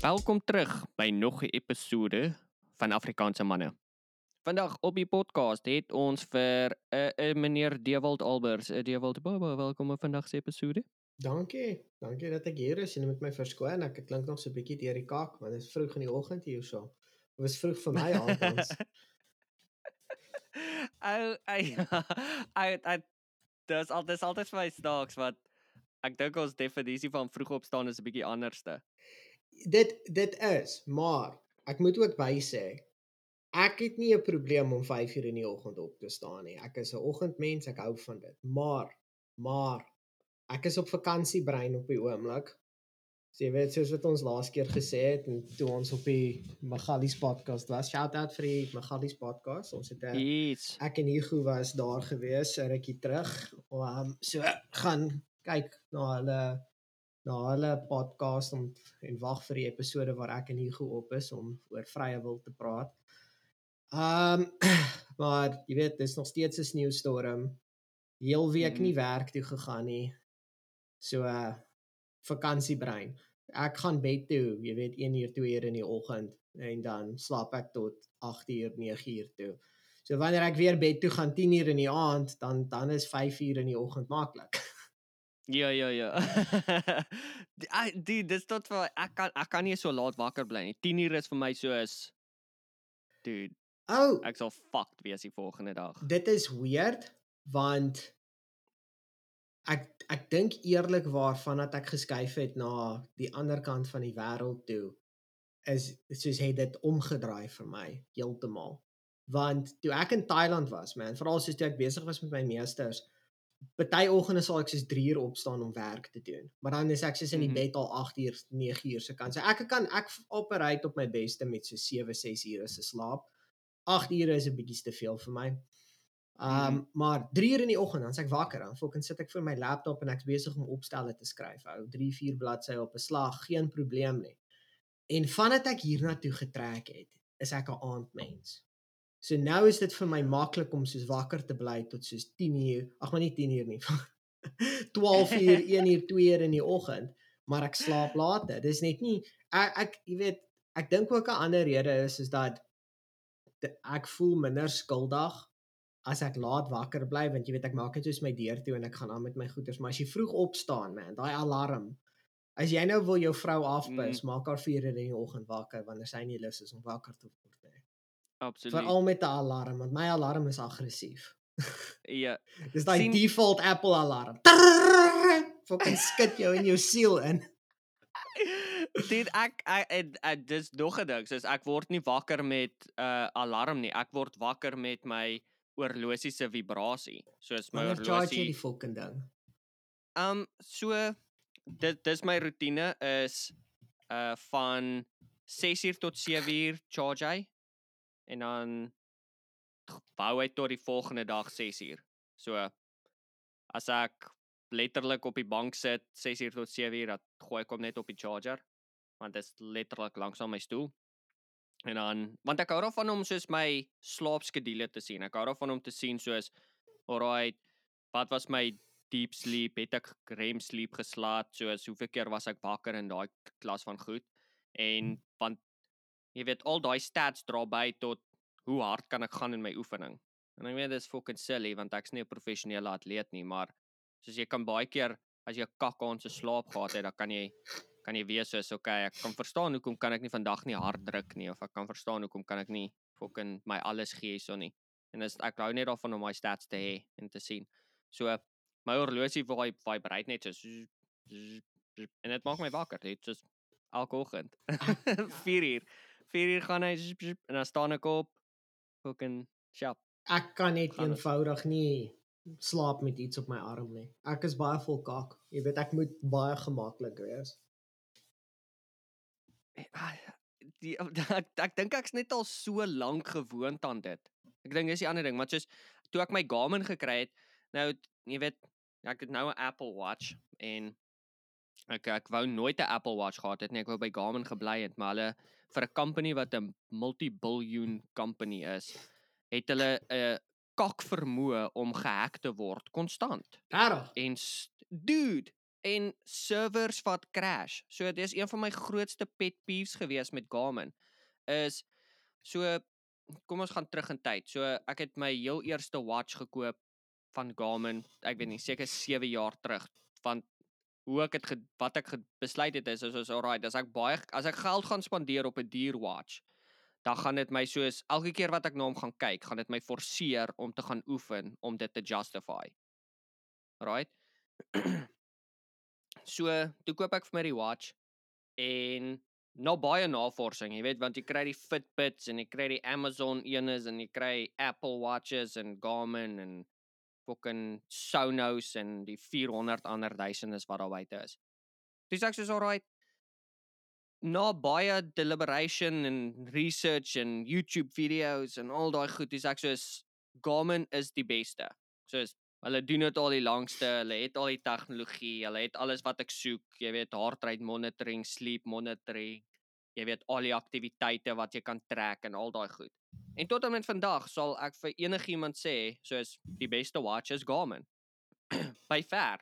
Welkom terug by nog 'n episode van Afrikaanse manne. Vandag op die podcast het ons vir 'n uh, uh, meneer Dewald Albers, uh, Dewald Baba, welkom op vandag se episode. Dankie. Dankie dat ek hier is en met my verskoon. Ek klink nog so 'n bietjie deur die kak, want dit is vroeg in die oggend hier so. Dit was vroeg vir my. Ou, ai, ai, ai, dis al dis altyd vir my snaaks wat ek dink ons definisie van vroeg opstaan is 'n bietjie anderste. Dit dit is, maar ek moet ook by sê ek het nie 'n probleem om 5 uur in die oggend op te staan nie. Ek is 'n oggendmens, ek hou van dit. Maar maar ek is op vakansiebrein op die oomblik. So jy weet soos wat ons laas keer gesê het en toe ons op die Magalies podcast was. Shout out vir die Magalies podcast. Ons het 'n Iets. ek en Hugo was daar gewees 'n rukkie terug. Um so gaan kyk na hulle na hulle podcast om en wag vir die episode waar ek en Hugo op is om oor vrye wil te praat. Um maar jy weet dis nog steeds 'n sneeustorm. Heel week Mhm. nie werk toe gegaan nie. So uh vakansiebrein. Ek gaan bed toe, jy weet 1 uur 2 uur in die oggend en dan slaap ek tot 8 uur 9 uur toe. So wanneer ek weer bed toe gaan 10 uur in die aand, dan dan is 5 uur in die oggend maklik. Ja, ja, ja. Ai, die dis tot vir ek kan ek kan nie so laat wakker bly nie. 10 uur is vir my soos dude, Oh, ek sal fucked wees die volgende dag. dit is weird want ek ek dink eerlikwaar vandat ek geskuif het na die ander kant van die wêreld toe is soos het dit omgedraai vir my heeltemal. Want toe ek in Thailand was, man, veral soos toe ek besig was met my meesters, party oggende sal ek soos 3 uur opstaan om werk te doen. Maar dan is ek soos in die Mhm. bed al 8 uur, 9 uur se kant. So ek kan ek operate op my beste met so 7, 6 ure se slaap. 8 ure is 'n bietjie te veel vir my. Um Mhm. maar 3 uur in die oggend dan s'ek wakker dan fucking sit ek vir my laptop en ek's besig om opstelle te skryf. Ou 3, 4 bladsye op 'n slag, geen probleem nie. En vandat ek hiernatoe getrek het, is ek 'n aandmens. So nou is dit vir my maklik om soos wakker te bly tot soos 10 uur. Ag maar nie 10 uur nie. 12 uur, 1 uur, 2 uur in die oggend, maar ek slaap later. Dis net nie ek ek jy weet, ek dink ook 'n ander rede is is dat de- ek voel minder skuldig as ek laat wakker bly want jy weet ek maak net soos my deur toe en ek gaan aan met my goeders, maar as jy vroeg opstaan man, daai alarm. As jy nou wil jou vrou afpis, mm. maak haar 4 uur in die oggend wakker wanneer sy nie lus is om wakker te word. Absoluut. Veral met 'n alarm want my alarm is aggressief. Ja. Dis daai Sien- default Apple alarm. Fucking skud jou in jou siel in. Dit ek ek, ek, dis nog 'n ding, soos ek word nie wakker met 'n uh, alarm nie. Ek word wakker met my oorlosie se vibrasie. Soos my Wanneer charge jy oorlosie. die fucking ding? Um so dit dis my rotine is uh van 6uur tot 7uur charge hy en dan bou hy tot die volgende dag 6uur. So as ek letterlik op die bank sit 6uur tot 7uur, dan gooi ek hom net op die charger want dit is letterlik langs aan my stoel. En dan want ek hou daarvan om soos my slaapskedule te sien. Ek hou daarvan om te sien soos alright, wat was my deep sleep, het ek REM sleep geslaap, soos hoeveel keer was ek wakker in daai klas van goed. En want jy weet al daai stats dra by tot hoe hard kan ek gaan in my oefening. En ek weet dis fucking silly want ek's nie 'n professionele atleet nie, maar soos jy kan baie keer as jy 'n kak aan se slaap gehad het, dan kan jy kan jy wees soos okay, ek kan verstaan hoekom kan ek nie vandag nie hard druk nie of ek kan verstaan hoekom kan ek nie fucking my alles gee hierso nie. En dis ek hou net daarvan om my stats te hê en te sien. So my horlosie vibe vibrate net so en dit maak my wakker, dit soos elke oggend. 4 uur. 4 uur gaan hy zzz, zzz, en dan staan ek op fucking sharp. Ek kan net Gaan eenvoudig nie slaap met iets op my arm nie. Ek is baie vol kak. Jy weet ek moet baie gemaklik wees. Ah, Die ek, ek dink ek's net al so lank gewoond aan dit. Ek dink dis die ander ding, maar soos toe ek my Garmin gekry het, nou jy weet, ek het nou 'n Apple Watch en ek ek wou nooit 'n Apple Watch gehad het nie. Ek wou by Garmin gebly het, maar hulle vir 'n company wat 'n multi-billion company is, het hulle 'n kak vermoë om gehack te word konstant. Regtig? En dude, en servers wat crash. So dis een van my grootste pet peeves gewees met Garmin is so kom ons gaan terug in tyd. So ek het my heel eerste watch gekoop van Garmin, ek weet nie seker 7 jaar terug, want hoe ek het wat ek besluit het is is, is alright, as ek baie as ek geld gaan spandeer op 'n duur watch, dan gaan dit my soos elke keer wat ek na hom gaan kyk, gaan dit my forceer om te gaan oefen om dit te justify. Right? so, toe koop ek vir my die watch en nou baie navorsing, jy weet, want jy kry die Fitbits en jy kry die Amazon enes en jy kry Apple Watches en Garmin en fucking Sonos en die 400 ander duisendes wat daar buite is. Dis ek soos alright. Na baie deliberation en research en YouTube videos en al daai goed, dis ek soos Garmin is die beste. Soos hulle doen dit al die langste, hulle het al die tegnologie, hulle het alles wat ek soek, jy weet heart rate monitoring, sleep monitoring, jy weet al die aktiwiteite wat jy kan trek en al daai goed. En tot en met vandag sal ek vir enigiemand sê, soos die beste watch is Garmin. By ver.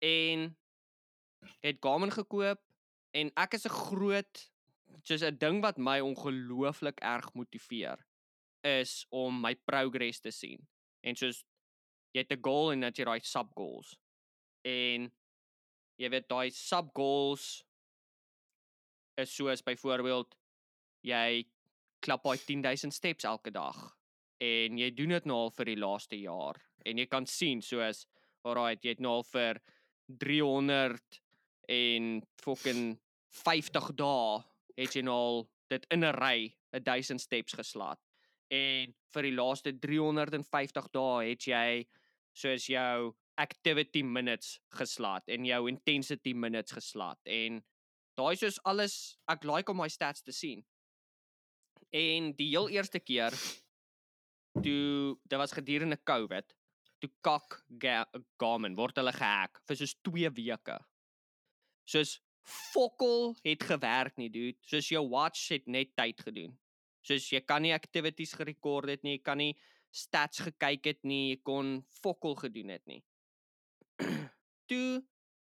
En het Garmin gekoop en ek is 'n groot soos 'n ding wat my ongelooflik erg motiveer is om my progress te sien. En soos jy het 'n goal en dat jy daai sub goals. En jy weet daai sub goals is soos byvoorbeeld jy klap daai 10000 steps elke dag en jy doen dit nou al vir die laaste jaar en jy kan sien soos alright jy het nou al vir 300 en fucking 50 dae het jy nou al dit in 'n ry 1000 steps geslaat. En vir die laaste 350 dae het jy soos jou activity minutes geslaat en jou intensity minutes geslaat en daai soos alles ek like om my stats te sien En die heel eerste keer toe dit was gedurende COVID, toe kak Garmin word hulle gehack vir soos 2 weke. Soos fokol het gewerk nie, dude. Soos jou watch het net tyd gedoen. Soos jy kan nie activities gerekord het nie, jy kan nie stats gekyk het nie, jy kon fokol gedoen het nie. toe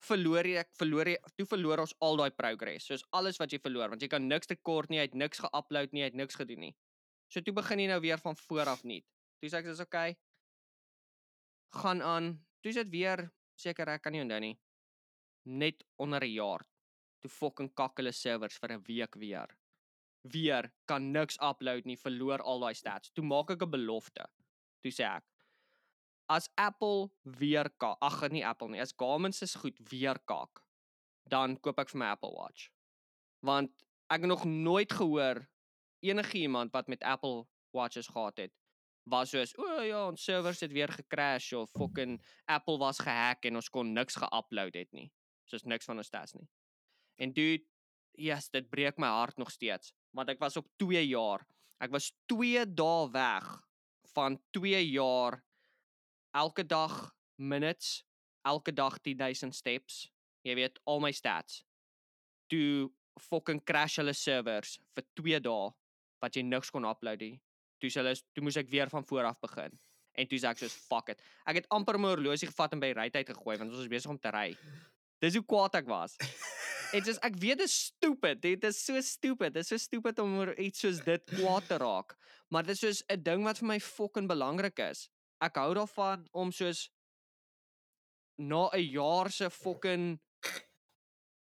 verloor jy verloor jy toe verloor ons al daai progress. Soos alles wat jy verloor want jy kan niks rekord nie, jy het niks geupload nie, jy het niks gedoen nie. So toe begin jy nou weer van voor af nie. Toe sê ek dis okay. gaan aan. Toe is dit weer seker ek kan nie onthou nie. Net onder 'n jaar. Toe fucking kak hulle servers vir 'n week weer. Weer kan niks upload nie, verloor al daai stats. Toe maak ek 'n belofte. Toe sê ek as Apple weer kak, ag nee Apple nie, as Garmin se goed weer kak, dan koop ek vir my Apple Watch. Want ek het nog nooit gehoor enige iemand wat met Apple Watches gehad het was soos o oh, ja, ons servers het weer gecrash of fucking Apple was gehack en ons kon niks geupload het nie. Soos niks van ons stats nie. En dude, yes, dit breek my hart nog steeds, want ek was op 2 jaar. Ek was 2 dae weg van 2 jaar elke dag minutes, elke dag 10000 steps. Jy weet al my stats. Toe fucking crash hulle servers vir 2 dae wat jy niks kon upload nie. Toe hulle toe moes ek weer van voor af begin. En toe sê ek soos fuck it. Ek het amper my horlosie gevat en by ry tyd gegooi want ons was besig om te ry. Dis hoe kwaad ek was. Dit is ek weet dit is stupid. Dit is so stupid. Dit is so stupid om oor iets soos dit kwaad te raak. Maar dit is soos 'n ding wat vir my fucking belangrik is ek hou daarvan om soos na 'n jaar se fucking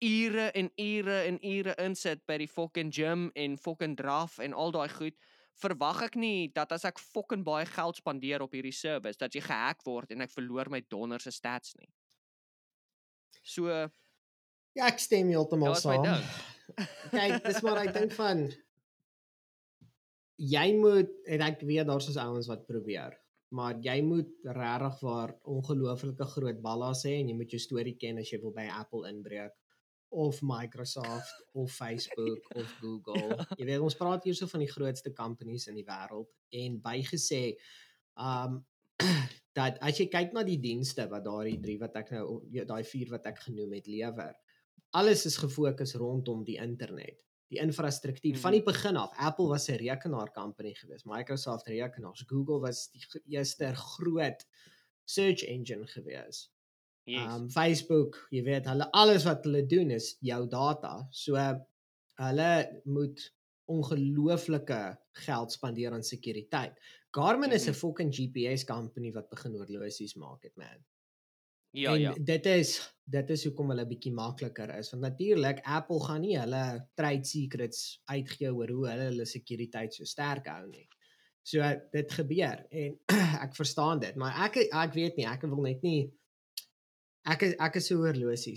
ure en ure en ure insit by die fucking gym en fucking draf en al daai goed verwag ek nie dat as ek fucking baie geld spandeer op hierdie service dat jy gehack word en ek verloor my donder se stats nie. So ja, ek stem heeltemal saam. Kyk, dis maar ek dink van jy moet en ek weet daar's ons ouens wat probeer maar jy moet regtig waar ongelooflike groot ballas hê en jy moet jou storie ken as jy wil by Apple inbreek of Microsoft of Facebook of Google. Ja. Jy weet ons praat hier so van die grootste companies in die wêreld en bygesê um dat as jy kyk na die dienste wat daardie drie wat ek nou daai vier wat ek genoem het lewer, alles is gefokus rondom die internet die infrastruktuur mm. van die begin af. Apple was 'n rekenaar company geweest, Microsoft rekenaars, Google was die eerste groot search engine geweest. Yes. Um Facebook, jy weet, hulle alles wat hulle doen is jou data. So hulle moet ongelooflike geld spandeer aan sekuriteit. Garmin is 'n fucking GPS company wat begin horlosies maak het, man. Ja, en ja. dit is dit is hoekom hulle bietjie makliker is want natuurlik Apple gaan nie hulle trade secrets uitgee oor hoe hulle hulle sekuriteit so sterk hou nie. So dit gebeur en ek verstaan dit, maar ek ek weet nie, ek wil net nie ek is ek is so horlosie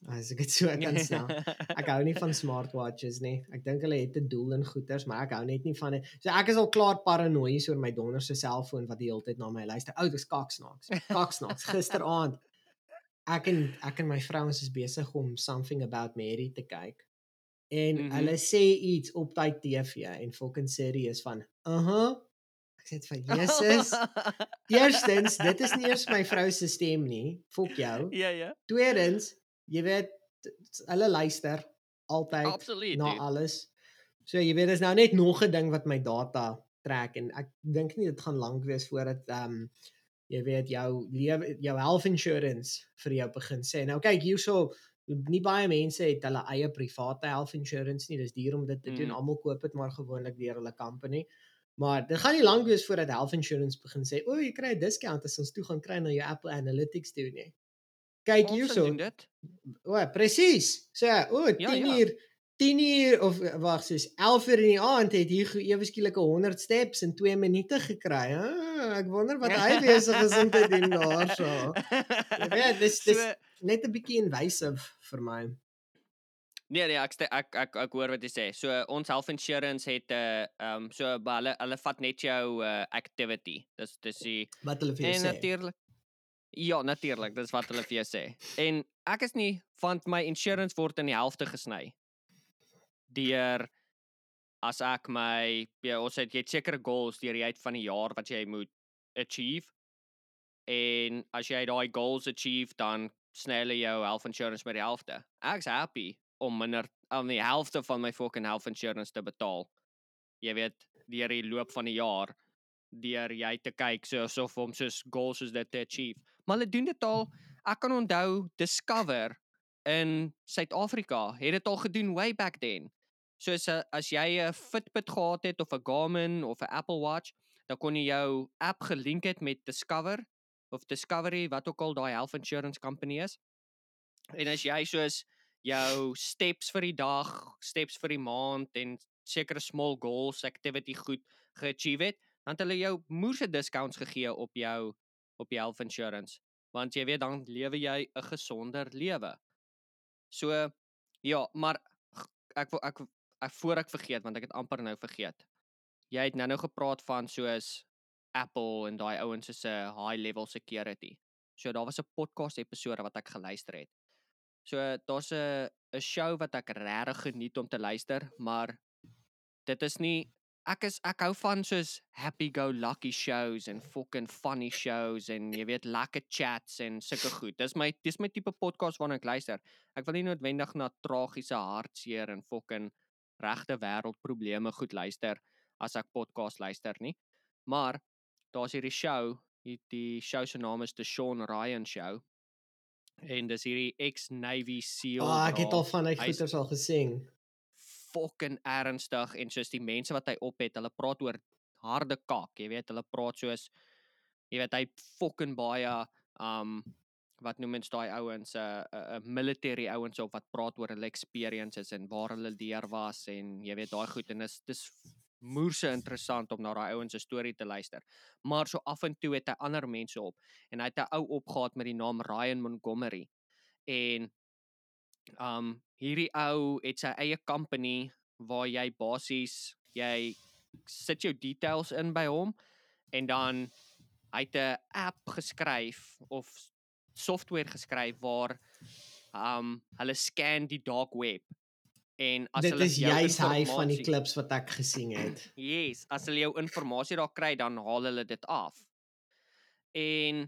snap as ek dit so kan stel. Ek hou nie van smartwatches nie. Ek dink hulle het 'n doel in goeders, maar ek hou net nie van dit. So ek is al klaar paranoïes oor my donder se selfoon wat die hele tyd na my luister. Ou, dis kaksnaaks. Kaksnaaks. Gisteraand ek en ek en my vrou ons is besig om something about Mary te kyk. En mm. -hmm. hulle sê iets op daai TV en fucking serious van, "Uh-huh." Ek sê van Jesus. Eerstens, dit is nie eers my vrou se stem nie. Fok jou. ja, ja. Tweedens, jy weet hulle luister altyd Absoluut. na dude. alles. So jy weet dis nou net nog 'n ding wat my data trek en ek dink nie dit gaan lank wees voordat ehm um, jy weet jou lewe jou health insurance vir jou begin sê. Nou kyk hierso nie baie mense het hulle eie private health insurance nie. Dis duur om dit te doen. Mm. Almal koop dit maar gewoonlik deur hulle company. Maar dit gaan nie lank wees voordat health insurance begin sê, "O, jy kry 'n discount as ons toe gaan kry na jou Apple Analytics toe nie." Kyk Ons hierso. doen dit. O, presies. So, o, 10 Ja, ja. uur 10 uur of eh, wag, soos 11 uur in die aand het hier ewe skielik 'n 100 steps in 2 minute gekry. Ah, ek wonder wat hy besig is om te doen daarso. Jy weet, dis dis So- net 'n bietjie invasive vir my. Nee nee, ek ste- ek ek ek hoor wat jy sê. So ons health insurance het 'n uh, ehm um, so hulle hulle vat net jou uh, activity. Dis dis die Wat hulle vir jou en sê. natuurlik Ja, natuurlik, dis wat hulle vir jou sê. En ek is nie van my insurance word in die helfte gesny. Deur as ek my ja, ons het jy het sekere goals deur die uit van die jaar wat jy moet achieve. En as jy daai goals achieve, dan sny hulle jou health insurance met die helfte. Ek's happy om minder aan die helfte van my fucking health insurance te betaal. Jy weet, deur die loop van die jaar deur jy te kyk so asof om soos goals soos dit te achieve. Maar hulle doen dit al. Ek kan onthou Discover in Suid-Afrika het dit al gedoen way back then. Soos uh, as jy 'n Fitbit gehad het of 'n Garmin of 'n Apple Watch, dan kon jy jou app gelink het met Discover of Discovery wat ook al daai health insurance company is. En as jy soos jou steps vir die dag, steps vir die maand en sekere small goals, activity goed geachieve het, dan het hulle jou moerse discounts gegee op jou op jou health insurance. Want jy weet dan lewe jy 'n gesonder lewe. So ja, maar ek wil ek ek voor ek vergeet want ek het amper nou vergeet. Jy het nou-nou gepraat van soos Apple en daai ouens 'n high level security. So daar was 'n podcast episode wat ek geluister het. So daar's 'n 'n show wat ek regtig geniet om te luister, maar dit is nie ek is ek hou van soos happy go lucky shows en fucking funny shows en jy weet lekker chats en sulke goed. Dis my dis my tipe podcast waarna ek luister. Ek wil nie noodwendig na tragiese hartseer en fucking regte wêreldprobleme goed luister as ek podcast luister nie. Maar daar's hierdie show, die, die show se naam is The Sean Ryan Show. En dis hierdie ex-Navy SEAL. Ah, oh, ek het al van hy goeters al gesien. Fucking ernstig en soos die mense wat hy op het, hulle praat oor harde kak, jy weet, hulle praat soos jy weet hy fucking baie um wat noem mens daai ouens 'n uh, 'n uh, uh, military ouens op wat praat oor hulle experiences en waar hulle deur was en jy weet daai goed en dis dis moerse interessant om na daai ouens se storie te luister. Maar so af en toe het hy ander mense op en hy het 'n ou opgehaat met die naam Ryan Montgomery. En um hierdie ou het sy eie company waar jy basies jy sit jou details in by hom en dan hy het 'n app geskryf of software geskryf waar um hulle scan die dark web en as Dit hulle is jou juis hy van die klips wat ek gesien het. Yes, as hulle jou inligting daar kry, dan haal hulle dit af. En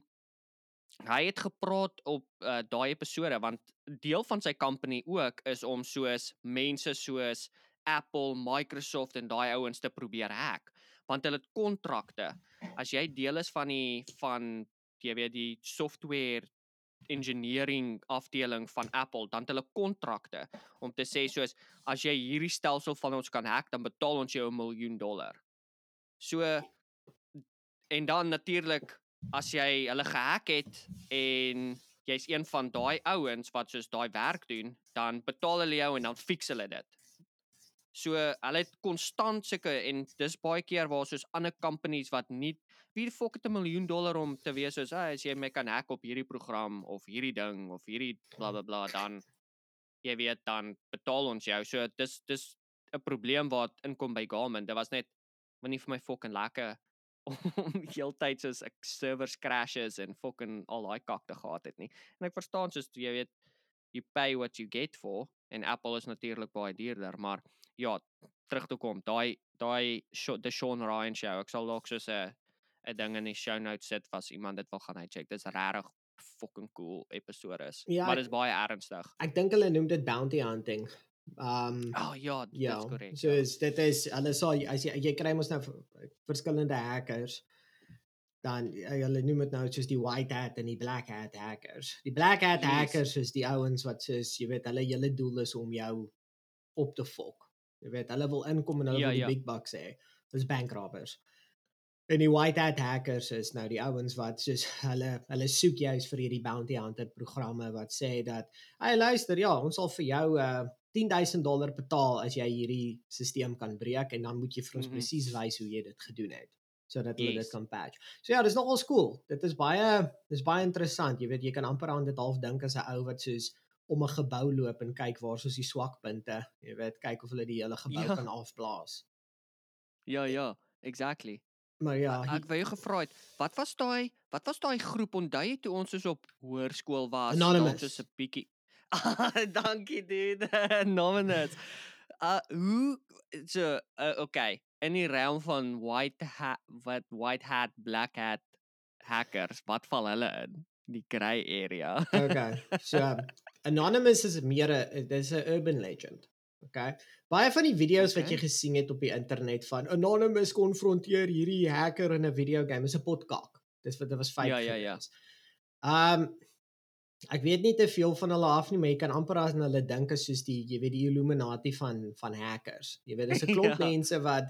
hy het gepraat op uh, daai episode want deel van sy company ook is om soos mense soos Apple, Microsoft en daai ouens te probeer hack want hulle het kontrakte. As jy deel is van die van jy weet die software engineering afdeling van Apple dan het hulle kontrakte om te sê soos as jy hierdie stelsel van ons kan hack dan betaal ons jou 'n miljoen dollar. So en dan natuurlik as jy hulle gehack het en jy's een van daai ouens wat soos daai werk doen, dan betaal hulle jou en dan fix hulle dit. So hulle het konstant sulke en dis baie keer waar soos ander companies wat nie wie fok het 'n miljoen dollar om te wees soos hey, as jy my kan hack op hierdie program of hierdie ding of hierdie bla bla bla dan jy weet dan betaal ons jou. So dis dis 'n probleem wat inkom by Garmin. Dit was net want nie vir my fucking lekker om heeltyd soos ek servers crashes en fucking al daai kakte gehad het nie. En ek verstaan soos jy weet you pay what you get for en Apple is natuurlik baie duurder, maar ja, terug toe kom. Daai daai the Sean Ryan show. Ek sal dalk soos 'n 'n ding in die show notes sit as iemand dit wil gaan uitcheck. Dis regtig fucking cool episode is. Ja, maar ek- dis baie ernstig. Ek dink hulle noem dit bounty hunting. Um Oh ja, ja, dit's korrek. so is dit is hulle sal as jy jy kry mos nou verskillende hackers dan ja, hulle noem dit nou soos die white hat en die black hat hackers. Die black hat Yes. hackers is die ouens wat soos jy weet hulle hele doel is om jou op te fok. Jy weet hulle wil inkom en hulle Ja, wil die ja. big bucks hê. Dis bank robbers. En die white hat hackers is nou die ouens wat soos hulle hulle soek juis vir hierdie bounty hunter programme wat sê dat hey luister ja, ons sal vir jou uh 10000 dollar betaal as jy hierdie stelsel kan breek en dan moet jy vir ons Mhm. presies wys hoe jy dit gedoen het sodat hulle Yes. dit kan patch. So ja, dis nogal cool. Dit is baie dis baie interessant. Jy weet jy kan amper aan dit half dink as 'n ou wat soos om 'n gebou loop en kyk waar soos die swakpunte, jy weet, kyk of hulle die hele gebou Ja. kan afblaas. Ja, ja, exactly. Maar ja, Ek wou jou gevra het, wat was daai wat was daai groep onthou jy toe ons soos op hoërskool was? Anonymous. Soos 'n bietjie. Ah, dankie dude. Anonymous. Uh hoe so uh, okay, in die realm van white hat wat white hat, black hat hackers, wat val hulle in? Die grey area. okay. So anonymous is meer 'n dis 'n urban legend. Okay. Baie van die video's wat Okay. jy gesien het op die internet van anonymous konfronteer hierdie hacker in 'n videogame is 'n potkak. Dis wat dit was fake. Ja, ja, ja. gewees. Um ek weet nie te veel van hulle af nie, maar jy kan amper aan hulle dink as soos die jy weet die Illuminati van van hackers. Jy weet dis 'n klomp Ja. mense wat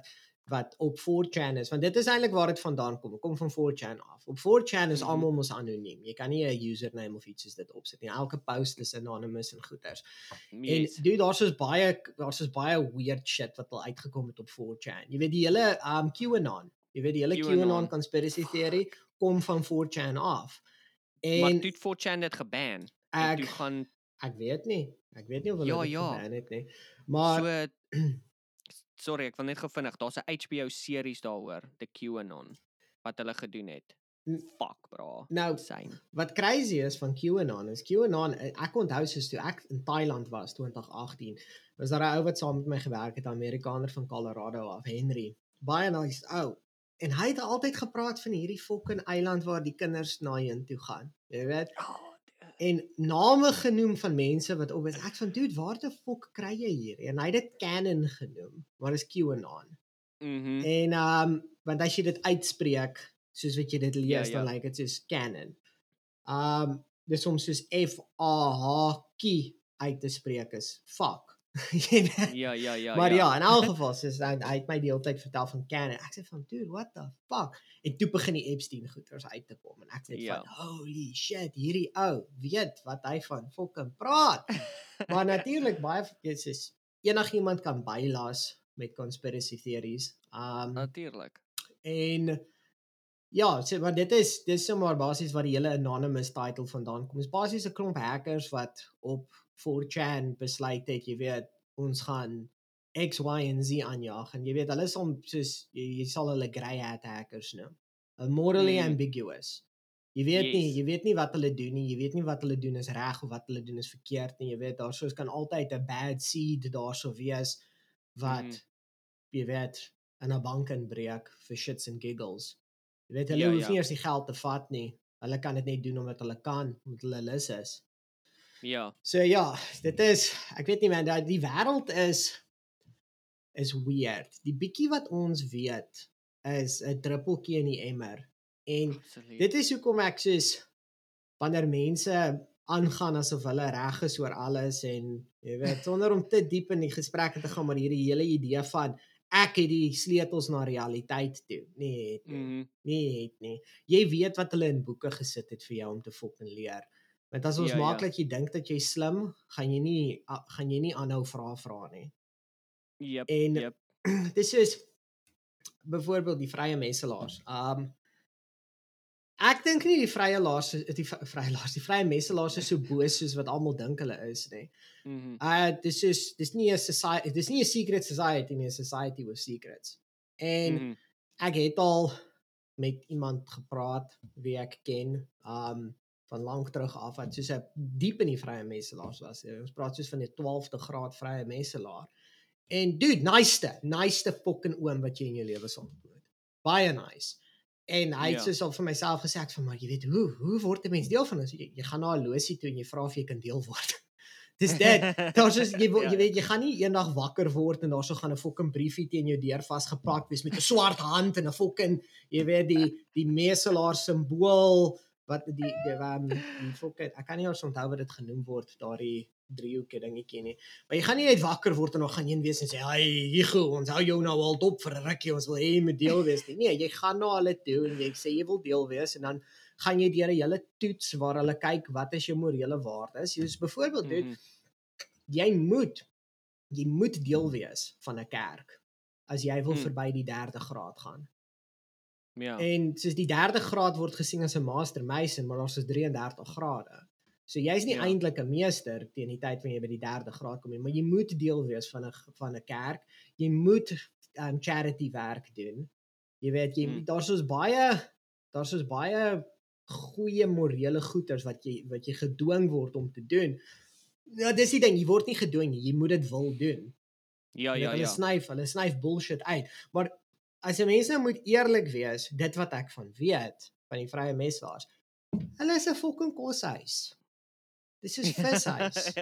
wat op 4chan is want dit is eintlik waar dit vandaan kom. Dit kom van 4chan af. Op 4chan is Mhm. almal mos anoniem. Jy kan nie 'n username of iets soos dit opsit nie. Elke post is anonymous en goeters. Yes. En dude, daar's soos baie daar's soos baie weird shit wat al uitgekom het op 4chan. Jy weet die hele um QAnon. Jy weet die hele QAnon. QAnon conspiracy theory kom van 4chan af. maar En toe het 4chan dit geban. Ek toe gaan ek weet nie. Ek weet nie of hulle Ja, dit ja. geban het nie. Maar so sorry, ek wil net gou vinnig, daar's 'n HBO series daaroor, The QAnon wat hulle gedoen het. Fuck, bra. nou Insane. wat crazy is van QAnon is QAnon eh, ek onthou soos toe ek in Thailand was 2018 was daar 'n ou wat saam met my gewerk het 'n Amerikaner van Colorado af Henry baie nice ou en hy het altyd gepraat van hierdie fucking eiland waar die kinders na heen toe gaan jy weet Oh, en name genoem van mense wat op is ek van dude waar die fok kry jy hier en hy het dit canon genoem maar is QAnon mhm. En ehm um, want as jy dit uitspreek soos wat jy dit lees Ja, dan ja. lyk dit soos canon. Ehm um, dis om soos F A H K uit te spreek is fuck. Ja, ja, ja. maar ja, in elk geval soos hy, hy het my die hele tyd vertel van canon. Ek sê van dude, what the fuck? En toe begin die Epstein goeters uit te kom en ek sê Ja. van holy shit, hierdie ou weet wat hy van fucking praat. maar natuurlik baie dis is enigiemand kan bylas met conspiracy theories. Um Natuurlik. en ja, so maar dit is dis sommer basies wat die hele anonymous title vandaan kom. Dis basies 'n klomp hackers wat op 4chan besluit het, jy weet, ons gaan X, Y en Z aanjaag en jy weet hulle is om soos jy, jy sal hulle grey hat hackers noem. Uh, morally Mm. ambiguous. Jy weet nie, Yes. jy weet nie wat hulle doen nie. Jy weet nie wat hulle doen is reg of wat hulle doen is verkeerd nie. Jy weet daar soos kan altyd 'n bad seed daarso wees wat Mhm. jy weet in 'n bank inbreek vir shits and giggles. Jy weet hulle Ja, hoef ja. nie eers die geld te vat nie. Hulle kan dit net doen omdat hulle kan, omdat hulle lus is. Ja. So ja, dit is ek weet nie man, dat die wêreld is is weird. Die bietjie wat ons weet is 'n druppeltjie in die emmer. En Absoluut. dit is hoekom ek soos wanneer mense aangaan asof hulle reg is oor alles en jy weet sonder om te diep in die gesprekke te gaan maar hierdie hele idee van ek het die sleutels na realiteit toe. Nee, het nie. Mhm. Nee, het nie. Jy weet wat hulle in boeke gesit het vir jou om te fucking leer. Want as ons Ja, ja, ja. maak dat jy dink dat jy slim, gaan jy nie a- gaan jy nie aanhou vra vra nie. Yep. En yep. dis is byvoorbeeld die vrye messelaars. Um ek dink nie die vrye laars die vrye laars, die vrye messelaars is so boos soos wat almal dink hulle is nie. Mhm. Uh dis is dis nie 'n society dis nie 'n secret society nie, 'n society with secrets. En Mhm. ek het al met iemand gepraat wie ek ken, um van lank terug af wat soos 'n diep in die vrye messelaars was. Ons praat soos van 'n 12de graad vrye messelaar. En dude, nice, nice fucking oom wat jy in jou lewe sal ontmoet. Baie nice. En hy het Ja. soos al vir myself gesê ek van maar jy weet hoe hoe word 'n mens deel van ons? Jy, jy gaan na 'n losie toe en jy vra of jy kan deel word. Dis dit. Daar's soos jy Ja. jy weet jy gaan nie eendag wakker word en daarso gaan 'n fucking briefie teen jou deur vasgeplak wees met 'n swart hand en 'n fucking jy weet die die meselaar simbool wat die die um, die fucking ek kan nie eens onthou wat dit genoem word daardie driehoekie dingetjie nie. Maar jy gaan nie net wakker word en dan gaan in wees en sê, "Hey, Hugo, ons hou jou nou al dop vir 'n rukkie, ons wil hê jy moet deel wees nie." Nee, jy gaan na hulle toe en jy sê jy wil deel wees en dan gaan jy deur 'n hele toets waar hulle kyk wat is jou morele waardes. Jy is byvoorbeeld dit Mhm. jy moet jy moet deel wees van 'n kerk as jy wil Hmm. verby die 3de graad gaan. Ja. En soos die 3de graad word gesien as 'n master mason, maar daar's is 33 grade. So jy's nie Ja. eintlik 'n meester teen die tyd wanneer jy by die 3de graad kom nie, maar jy moet deel wees van 'n van 'n kerk. Jy moet um charity werk doen. Jy weet jy Hmm. daar's soos baie daar's soos baie goeie morele goeders wat jy wat jy gedwing word om te doen. Ja, dis die ding, jy word nie gedwing nie, jy moet dit wil doen. Ja, ja, hulle ja. snyf, hulle snyf bullshit uit. Maar as 'n mens nou moet eerlik wees, dit wat ek van weet van die vrye meselaars. Hulle is 'n fucking koshuis. Dis is vishuis.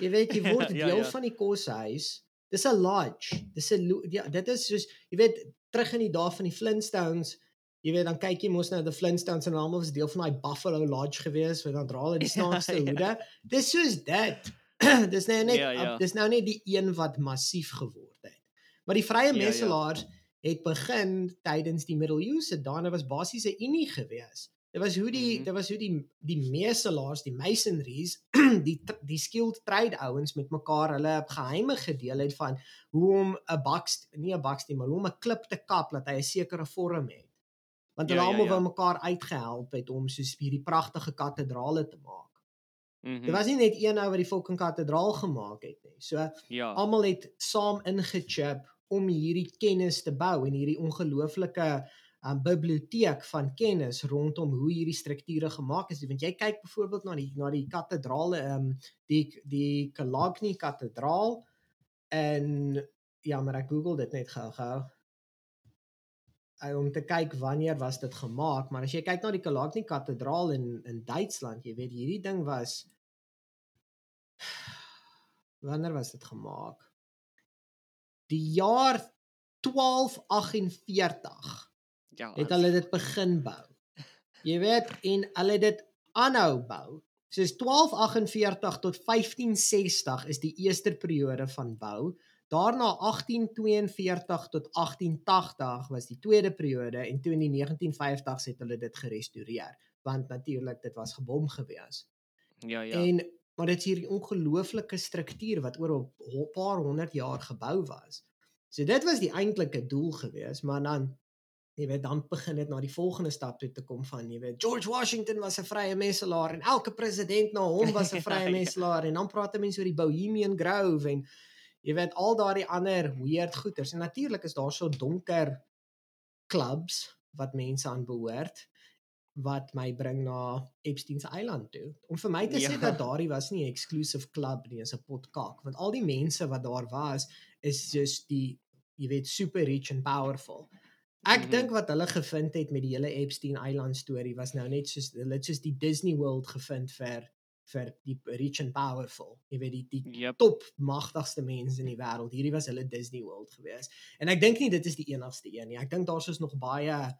Jy weet jy word Ja, deel ja. van die koshuis. Dis 'n lodge. Dis 'n ja, dit is soos jy weet terug in die dae van die Flintstones. Jy weet dan kyk jy mos nou die Flintstones en almal was deel van daai Buffalo Lodge gewees, waar dan dra hulle die Ja, snaakste ja. hoede. Dis soos dit. dis nou net Ja, ja. dis nou net die een wat massief geword het. Maar die vrye Ja, ja. Het begin tydens die middeleeuse dit was basies 'n unie gewees. Dit was hoe die Mhm. dit was hoe die die meselaars, die masonries, die die skilled trade ouens met mekaar hulle geheime gedeel het van hoe om 'n baks nie 'n baksteen maar hoe om 'n klip te kap dat hy 'n sekere vorm het. Want hulle Ja, ja, almal ja. wou mekaar uitgehelp het om soos hierdie pragtige kathedrale te maak. Mhm. Dit was nie net een ou wat die fucking kathedraal gemaak het nie. So Ja. almal het saam ingechip om hierdie kennis te bou en hierdie ongelooflike um, biblioteek van kennis rondom hoe hierdie strukture gemaak is. Want jy kyk byvoorbeeld na die na die kathedrale, um, die die Calagny kathedraal en ja, maar ek Google dit net gou-gou. Om te kyk wanneer was dit gemaak, maar as jy kyk na die Calagny kathedraal in in Duitsland, jy weet hierdie ding was wanneer was dit gemaak? Die jaar 1248 Ja. het hulle dit begin bou. Jy weet en hulle het dit aanhou bou. Soos 1248 tot 1560 is die eerste periode van bou. Daarna 1842 tot 1880 was die tweede periode en toe in die 1950s het hulle dit gerestoreer want natuurlik dit was gebom gewees. Ja, ja. En maar dit is hierdie ongelooflike struktuur wat oor 'n paar honderd jaar gebou was. So dit was die eintlike doel gewees, maar dan jy weet dan begin dit na die volgende stap toe te kom van jy weet George Washington was 'n vrye messelaar en elke president na hom was 'n vrye Ja, messelaar en dan praat mense oor die Bohemian Grove en jy weet al daardie ander weird goeters. En natuurlik is daar so donker clubs wat mense aan behoort wat my bring na Epstein se eiland toe. Om vir my te sê Ja. dat daardie was nie 'n exclusive club nie, is 'n potkak, want al die mense wat daar was is just die jy weet super rich and powerful. Ek Mhm. dink wat hulle gevind het met die hele Epstein eiland storie was nou net soos hulle het soos die Disney World gevind vir vir die rich and powerful. Jy weet die die Yep. top magtigste mense in die wêreld. Hierdie was hulle Disney World gewees. En ek dink nie dit is die enigste een nie. Ek dink daar's is nog baie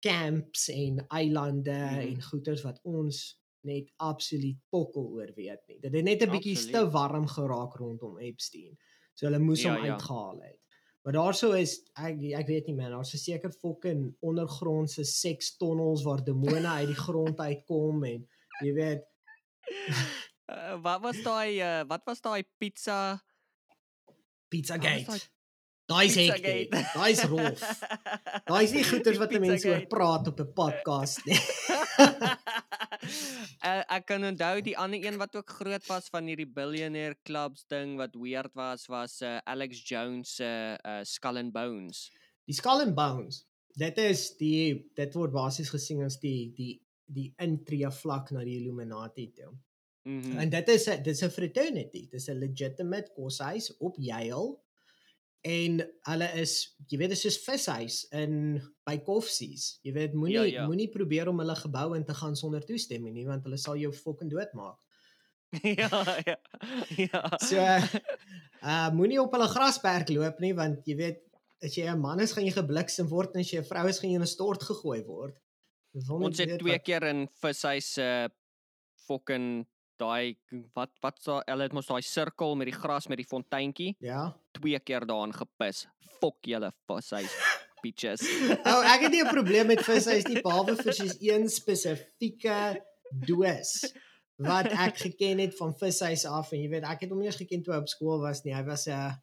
camps en eilande mm. en goeters wat ons net absoluut pokkel oor weet nie. Dit het net 'n bietjie te warm geraak rondom Epstein. So hulle moes Ja, hom ja. uitgehaal het. Maar daarso is ek ek weet nie man, daar's seker fucking ondergrondse sekstunnels waar demone uit die grond uitkom en jy weet Uh, wat was daai uh, wat was daai pizza Pizza Gate. Daai Pizzagate? hektiek. Daai's rof. Daai's nie goeters wat 'n mens oor praat op 'n podcast nie. uh, ek kan onthou die ander een wat ook groot was van hierdie billionaire clubs ding wat weird was was uh, Alex Jones se uh, uh, Skull and Bones. Die Skull and Bones. Dit is die dit word basies gesien as die die die intree vlak na die Illuminati toe. Mhm. En dit is 'n dis 'n fraternity. Dis 'n legitimate koshuis op Yale. En hulle is, jy weet, dis soos vishuis in by koffsies. Jy weet, moenie Ja, ja, moenie probeer om hulle gebou in te gaan sonder toestemming nie, want hulle sal jou fucking doodmaak. ja, ja. Ja. So uh moenie op hulle grasperk loop nie, want jy weet, as jy 'n man is, gaan jy gebliksem word en as jy 'n vrou is, gaan jy in 'n stort gegooi word. Net Ons het twee wat- keer in vishuis se uh, fucking daai wat wat so hulle het mos daai sirkel met die gras met die fonteintjie Ja. twee keer daarin gepis. Fok julle vishuis bitches. Oh, ek het nie 'n probleem met vishuis nie behalwe vir soos een spesifieke doos wat ek geken het van vishuis af en jy weet ek het hom nie eens geken toe op skool was nie. Hy was 'n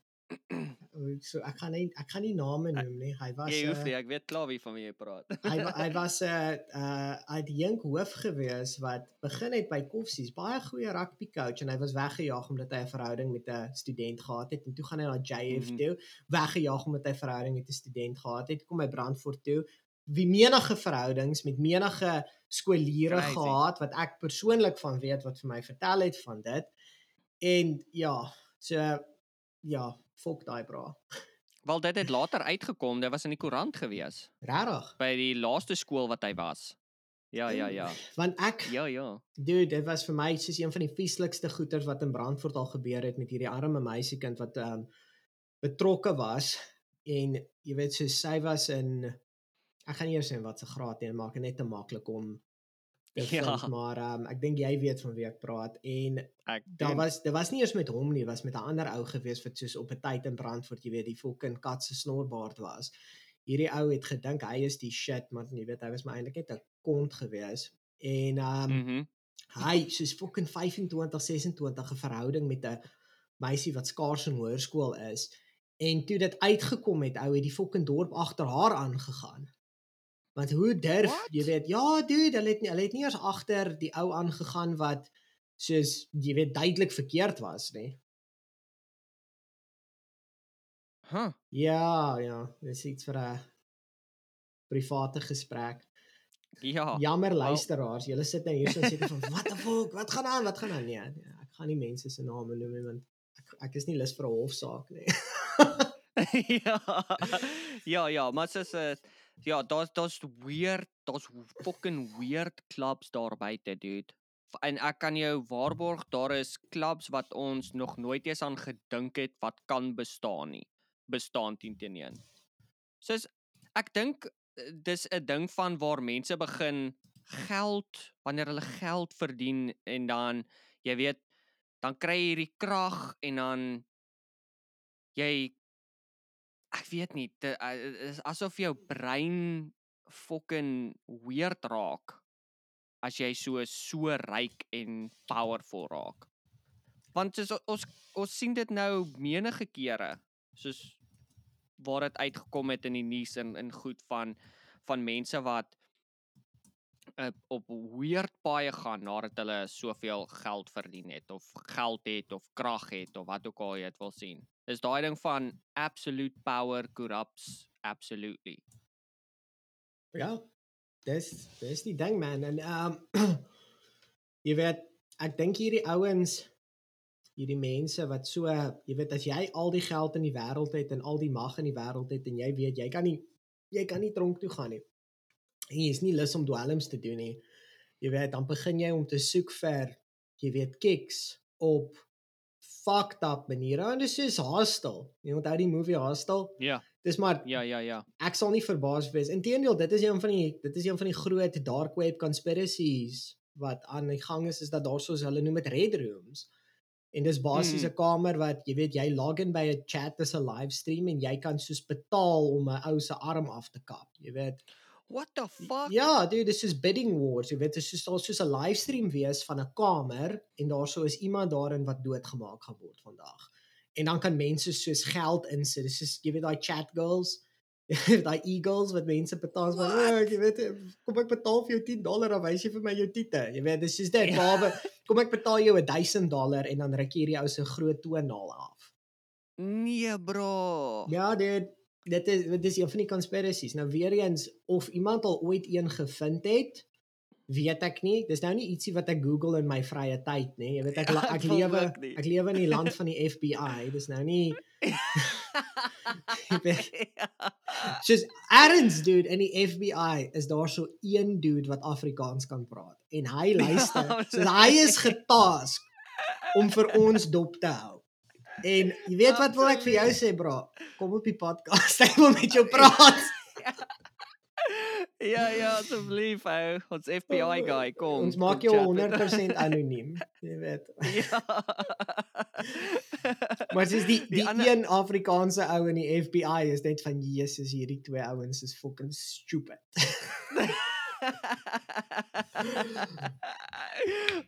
so ek gaan nie ek gaan nie name noem nie. Hy was Jy hoef nie, ek weet klaar wie van wie jy praat. hy hy was 'n uh, uh uit Jink hoof gewees wat begin het by Koffsies, baie goeie rugby coach en hy was weggejaag omdat hy 'n verhouding met 'n student gehad het en toe gaan hy na JF Mhm. toe, weggejaag omdat hy 'n verhouding met 'n student gehad het, kom hy Brandfort toe. Wie menige verhoudings met menige skooliere gehad wat ek persoonlik van weet wat vir my vertel het van dit. En ja, so ja, fok daai bra. Wel dit het later uitgekom, dit was in die koerant gewees Regtig? by die laaste skool wat hy was. Ja, ja, ja. Want ek Ja, ja. Dude, dit was vir my soos een van die vieslikste goeters wat in Brandfort al gebeur het met hierdie arme meisiekind wat ehm um, betrokke was en jy weet so sy was in ek gaan nie eers sê wat se graad nie, maak dit net te maklik om te Ja. maar um, ek dink jy weet van wie ek praat en Ek daar was dit was nie eers met hom nie, was met 'n ander ou gewees wat soos op 'n tyd in Brandfort, jy weet, die fucking kat se snorbaard was. Hierdie ou het gedink hy is die shit, maar jy weet hy was maar eintlik net 'n kont gewees. En um, Mhm. hy soos fucking 25, 26 'n verhouding met 'n meisie wat skaars in hoërskool is en toe dit uitgekom het, ou het die fucking dorp agter haar aangegaan. Want hoe durf What? jy weet, ja dude, hulle het nie hulle het nie eers agter die ou aangegaan wat soos jy weet duidelik verkeerd was nie. Huh. Ja, ja, dis iets vir 'n private gesprek. Ja. Jammer luisteraars, julle sit nou hier so sê van wat the fuck, wat gaan aan? Wat gaan aan? Nee, nee, ek gaan nie mense se name noem nie want ek ek is nie lus vir 'n hofsaak nie. ja. Ja, ja, maar soos 'n ja, daar's daar's weird, daar's fucking weird clubs daar buite, dude. En ek kan jou waarborg daar is clubs wat ons nog nooit eens aan gedink het wat kan bestaan nie. Bestaan teen teen een. Soos ek dink eh, dis 'n ding van waar mense begin geld wanneer hulle geld verdien en dan jy weet dan kry jy hierdie krag en dan jy ek weet nie dit is asof jou brein fucking weird raak as jy so so ryk en powerful raak. Want soos ons ons sien dit nou menige kere soos waar dit uitgekom het in die nuus en in goed van van mense wat uh, op weird paaie gaan nadat hulle soveel geld verdien het of geld het of krag het of wat ook al jy dit wil sien. Dis daai ding van absolute power corrupts absolutely. ja. Dis dis die ding man en ehm um, jy weet ek dink hierdie ouens hierdie mense wat so jy weet as jy al die geld in die wêreld het en al die mag in die wêreld het en jy weet jy kan nie jy kan nie tronk toe gaan nie. En jy is nie lus om dwelms te doen nie. Jy weet dan begin jy om te soek vir jy weet kicks op fucked up maniere en dis soos Hostel. Jy onthou die movie Hostel? Ja, Dis maar ja, ja, ja. ek sal nie verbaas wees. Inteendeel, dit is een van die dit is een van die groot dark web conspiracies wat aan die gang is is dat daar soos hulle noem dit red rooms. En dis basies 'n Mm. kamer wat jy weet jy log in by 'n chat dis 'n livestream en jy kan soos betaal om 'n ou se arm af te kap. Jy weet. What the fuck? Ja, dude, dis soos bidding wars. Jy weet, dit is soos daar soos 'n livestream wees van 'n kamer en daar sou is iemand daarin wat doodgemaak gaan word vandag. En dan kan mense soos geld insit. Dis soos jy weet daai chat girls, daai eagles wat mense betaal van, What? "O, jy weet, kom ek betaal vir jou 10 dollar of wys jy vir my jou tiete." Jy weet, dis soos dit, maar kom ek betaal jou 1000 dollar en dan ruk jy hierdie ou se groot toonaal af. Nee, bro. Ja, dit dit is dit is een van die conspiracies. Nou weer eens of iemand al ooit een gevind het, weet ek nie. Dis nou nie ietsie wat ek Google in my vrye tyd nie. Jy weet ek Ja, ek lewe ek lewe in die land van die FBI. Dis nou nie Jy weet. Ja. dude in die FBI is daar so een dude wat Afrikaans kan praat en hy luister. Ja, so hy is getask om vir ons dop te hou. En jy weet wat wil ek vir jou sê bro? Kom op die podcast. Ek wil met jou praat. Ja, ja, asseblief ou. Ons FBI guy, kom. Ons maak jou chat met- 100% anoniem, jy weet. Ja. Maar dis die die, Die ander- een Afrikaanse ou in die FBI is net van Jesus, hierdie twee ouens is fucking stupid.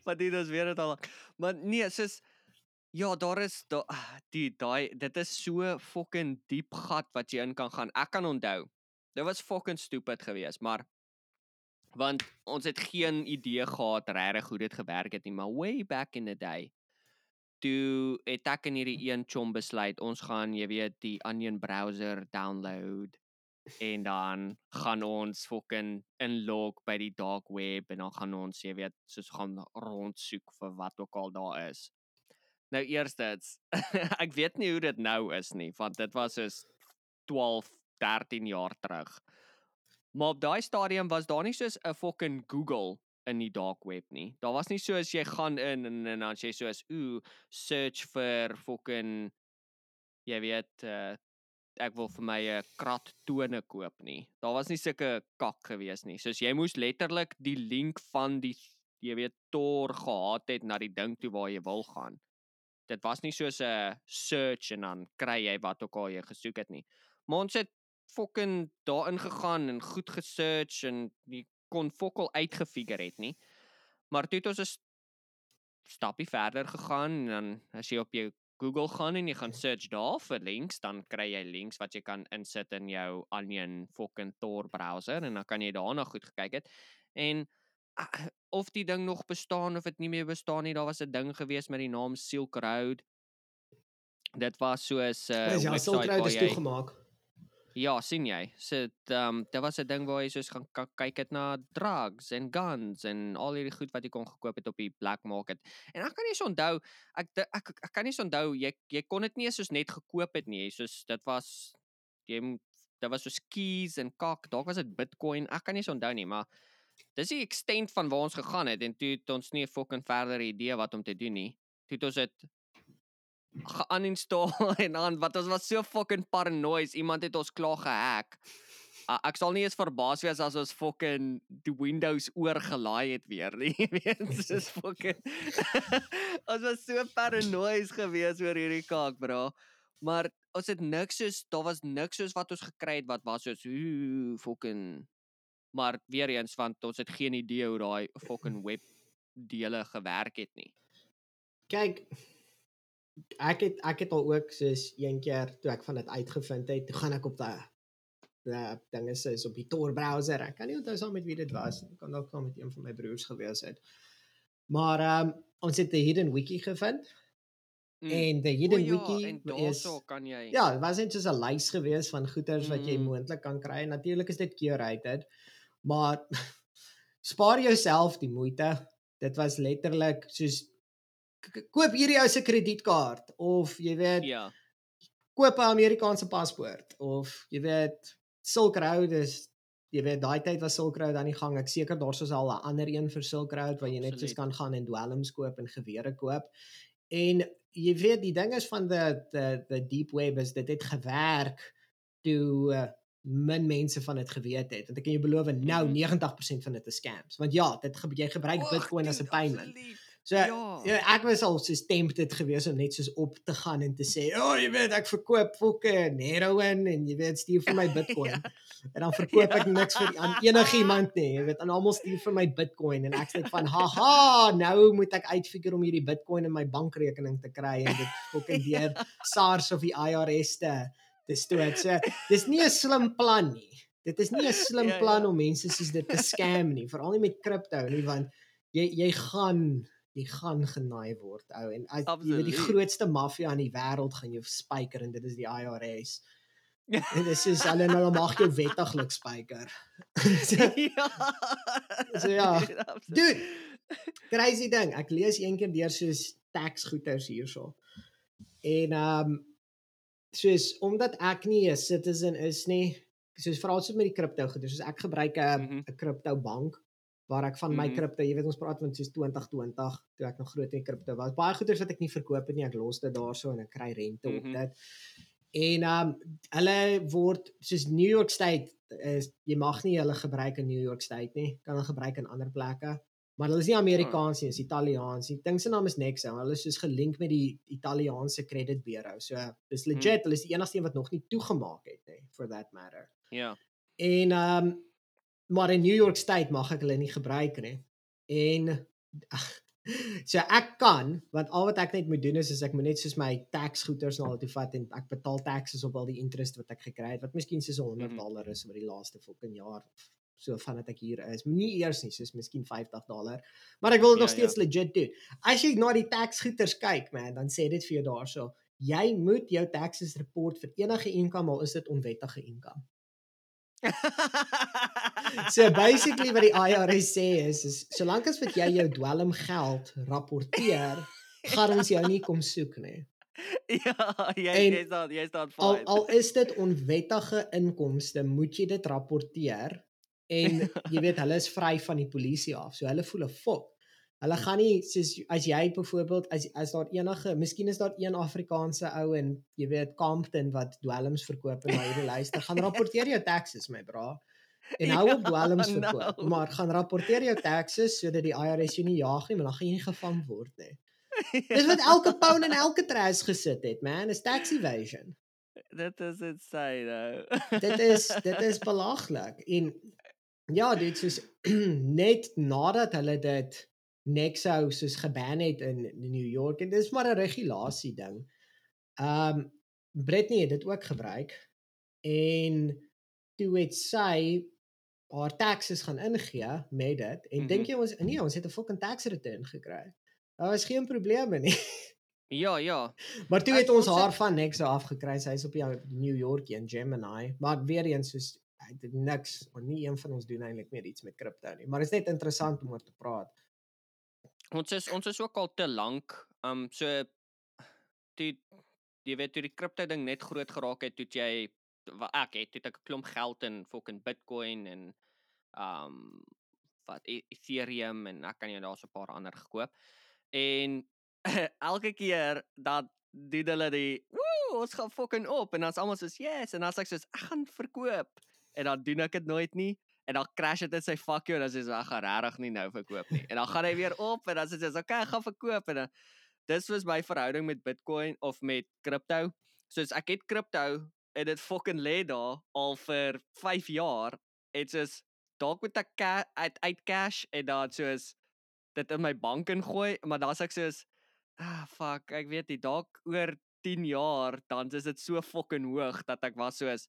Wat dit is weer dit al. Maar nee, soos ja, daar is daar die daai dit is so fucking diep gat wat jy in kan gaan. Ek kan onthou. Dit was fucking stupid geweest, maar want ons het geen idee gehad regtig hoe dit gewerk het nie, maar way back in the day toe het ek en hierdie een chom besluit ons gaan, jy weet, die Onion browser download en dan gaan ons fucking inlog by die dark web en dan gaan ons jy weet soos gaan rondsoek vir wat ook al daar is. Nou eerstens, ek weet nie hoe dit nou is nie, want dit was soos 12, 13 jaar terug. Maar op daai stadium was daar nie soos 'n fucking Google in die dark web nie. Daar was nie soos jy gaan in en en dan jy soos ooh search vir fucking jy weet uh, ek wil vir my 'n krat tone koop nie. Daar was nie sulke kak gewees nie. Soos jy moes letterlik die link van die jy weet Tor gehad het na die ding toe waar jy wil gaan. Dit was nie soos 'n search en dan kry jy wat ook al jy gesoek het nie. Maar ons het fucking daarin gegaan en goed gesearch en die kon fokol uitgefigure het nie. Maar toe het ons 'n stappie verder gegaan en dan as jy op jou Google gaan en jy gaan search daar vir links, dan kry jy links wat jy kan insit in jou Onion fucking Tor browser en dan kan jy daarna goed gekyk het. En of die ding nog bestaan of dit nie meer bestaan nie, daar was 'n ding gewees met die naam Silk Road. Dit was soos 'n uh, Dis ja, website Silkroad waar is toegemaak. Ja, sien jy. So dit um dit was 'n ding waar jy soos gaan kyk het na drugs en guns en al hierdie goed wat jy kon gekoop het op die black market. En ek kan nie eens onthou ek ek ek kan nie eens onthou jy jy kon dit nie eens soos net gekoop het nie. Soos dit was jy dit was soos keys en kak. Dalk was dit Bitcoin. Ek kan nie eens onthou nie, maar dis die extent van waar ons gegaan het en toe het ons nie 'n fucking verdere idee wat om te doen nie. Toe het ons dit ge-uninstall en dan wat ons was so fucking paranoid. Iemand het ons klaar gehack. Uh, ek sal nie eens verbaas wees as ons fucking die Windows oorgelaai het weer nie. Jy weet, soos fucking Ons was so paranoid gewees oor hierdie kaak, bro. Maar ons het niks soos daar was niks soos wat ons gekry het wat was soos ooh fucking maar weer eens want ons het geen idee hoe daai fucking web dele gewerk het nie. Kyk, ek het ek het al ook soos een keer toe ek van dit uitgevind het, toe gaan ek op daai daai dinge is op die Tor browser. Ek kan nie onthou saam met wie dit was. Dit kan dalk saam met een van my broers gewees het. Maar ehm um, ons het 'n hidden wiki gevind Mm. en die O hidden ja, wiki is kan jy Ja, dit was net soos 'n lys gewees van goeders wat jy Mm. moontlik kan kry. Natuurlik is dit curated, maar spaar jouself die moeite. Dit was letterlik soos koop hierdie ou se kredietkaart of jy weet ja. koop 'n Amerikaanse paspoort of jy weet Silk Road is jy weet daai tyd was Silk Road aan die gang. Ek seker daar's soos al 'n ander een vir Silk Road waar jy net soos kan gaan en dwelms koop en gewere koop. En jy weet die ding is van die die die deep web is dit het gewerk toe uh, min mense van dit geweet het. Want ek kan jou beloof nou Mhm. 90% van dit is scams. Want ja, dit jy gebruik Ag, Bitcoin as 'n dude, payment. absoluut. So Ja. ja, ek was al so tempted geweest om net soos op te gaan en te sê, "O, oh, jy weet, ek verkoop fucking heroin en jy weet, stuur vir my Bitcoin." Ja. En dan verkoop Ja. ek niks vir aan enigiemand nie. Jy weet, aan almal stuur vir my Bitcoin en ek sê van, "Haha, nou moet ek uitfigure om hierdie Bitcoin in my bankrekening te kry en dit fucking deur SARS of die IRS te te stoot." So, dis nie 'n slim plan nie. Dit is nie 'n slim Ja, ja. plan om mense soos dit te scam nie, veral nie met kripto nie, want jy jy gaan jy gaan genaai word ou en as jy weet die grootste maffia in die wêreld gaan jou spyker en dit is die IRS. En dis is hulle nou mag jou wettiglik spyker. so, ja. So ja, Dude, absoluut. dude, crazy ding. Ek lees eendag deur soos tax goeters hierso. En ehm um, soos omdat ek nie 'n citizen is nie, soos veral soos met die kripto goeders, soos ek gebruik 'n Mhm. 'n kripto bank waar ek van my Mhm. kripto, jy weet ons praat van soos 2020 toe ek nog groot in kripto was. Baie goeders wat ek nie verkoop het nie, ek los dit daarso en ek kry rente op Mhm. dit. En ehm um, hulle word soos New York State is jy mag nie hulle gebruik in New York State nie. Kan hulle gebruik in ander plekke. Maar hulle is nie Amerikaans nie, dis Italiaans. Die ding se naam is Nexo. Hulle is soos gelink met die Italiaanse kredietburo. So dis legit, hulle is die enigste een wat nog nie toegemaak het nie for that matter. Ja. En ehm um, maar in New York State mag ek hulle nie gebruik nie. En so ek kan, want al wat ek net moet doen is is ek moet net soos my tax goeders na hulle toe vat en ek betaal taxes op al die interest wat ek gekry het wat miskien soos 100 Mhm. dollar is oor die laaste fucking jaar of so vandat ek hier is. Nie eers nie, soos miskien 50 dollar. Maar ek wil dit nog Ja, steeds legit doen. As jy na die tax goeders kyk, man, dan sê dit vir jou daarso, jy moet jou taxes report vir enige inkom al is dit onwettige inkom. So basically wat die IRS sê is is solank as wat jy jou dwelm geld rapporteer, gaan ons jou nie kom soek nie. ja, jy En jy staan jy staan Al fine. al is dit onwettige inkomste, moet jy dit rapporteer en jy weet hulle is vry van die polisie af. So hulle voel 'n fok. Hulle gaan nie soos as jy byvoorbeeld as as daar enige, miskien is daar een Afrikaanse ou in jy weet Compton wat dwelms verkoop en na hierdie luister, gaan rapporteer jou taxes my bra. En hou op Ja, dwelms verkoop, no. maar gaan rapporteer jou taxes sodat die IRS jou nie jag nie, maar dan gaan jy nie gevang word nie. Dis wat elke pound in elke trash gesit het, man, is tax evasion. Dit is insane. nou. dit is dit is belaglik en ja dit soos net nadat hulle dit Nexo soos geban het in New York en dis maar 'n regulasie ding. Um Britney het dit ook gebruik en toe het sy haar taxes gaan ingee met dit en Mhm. dink jy ons nee ons het 'n fucking tax return gekry. Daar was geen probleme nie. ja, ja. Maar toe Ek het ons wil sê- haar van Nexo afgekry. Sy's op jou New York en Gemini, maar weer eens soos het niks, maar nie een van ons doen eintlik meer iets met kripto nie. Maar is net interessant om oor te praat. Ons is ons is ook al te lank. Um so toe jy weet toe die kripto ding net groot geraak het, toe jy wat ek het, toe ek 'n klomp geld in fucking Bitcoin en um wat E- Ethereum en ek kan jy daar's 'n paar ander gekoop. En elke keer dat doen hulle die woe, ons gaan fucking op en dan's almal soos yes en dan's ek soos ek gaan verkoop en dan doen ek dit nooit nie en dan crash dit in sy fuck jou en dan sê hy gaan regtig nie nou verkoop nie. En dan gaan hy weer op en dan sê hy okay, ek gaan verkoop en dan dis was my verhouding met Bitcoin of met kripto. Soos ek het kripto en dit fucking lê daar al vir 5 jaar. Dit is dalk ek ca uit uit cash en dan soos dit in my bank ingooi, maar dan's ek soos ah fuck, ek weet nie dalk oor 10 jaar dan is dit so fucking hoog dat ek was soos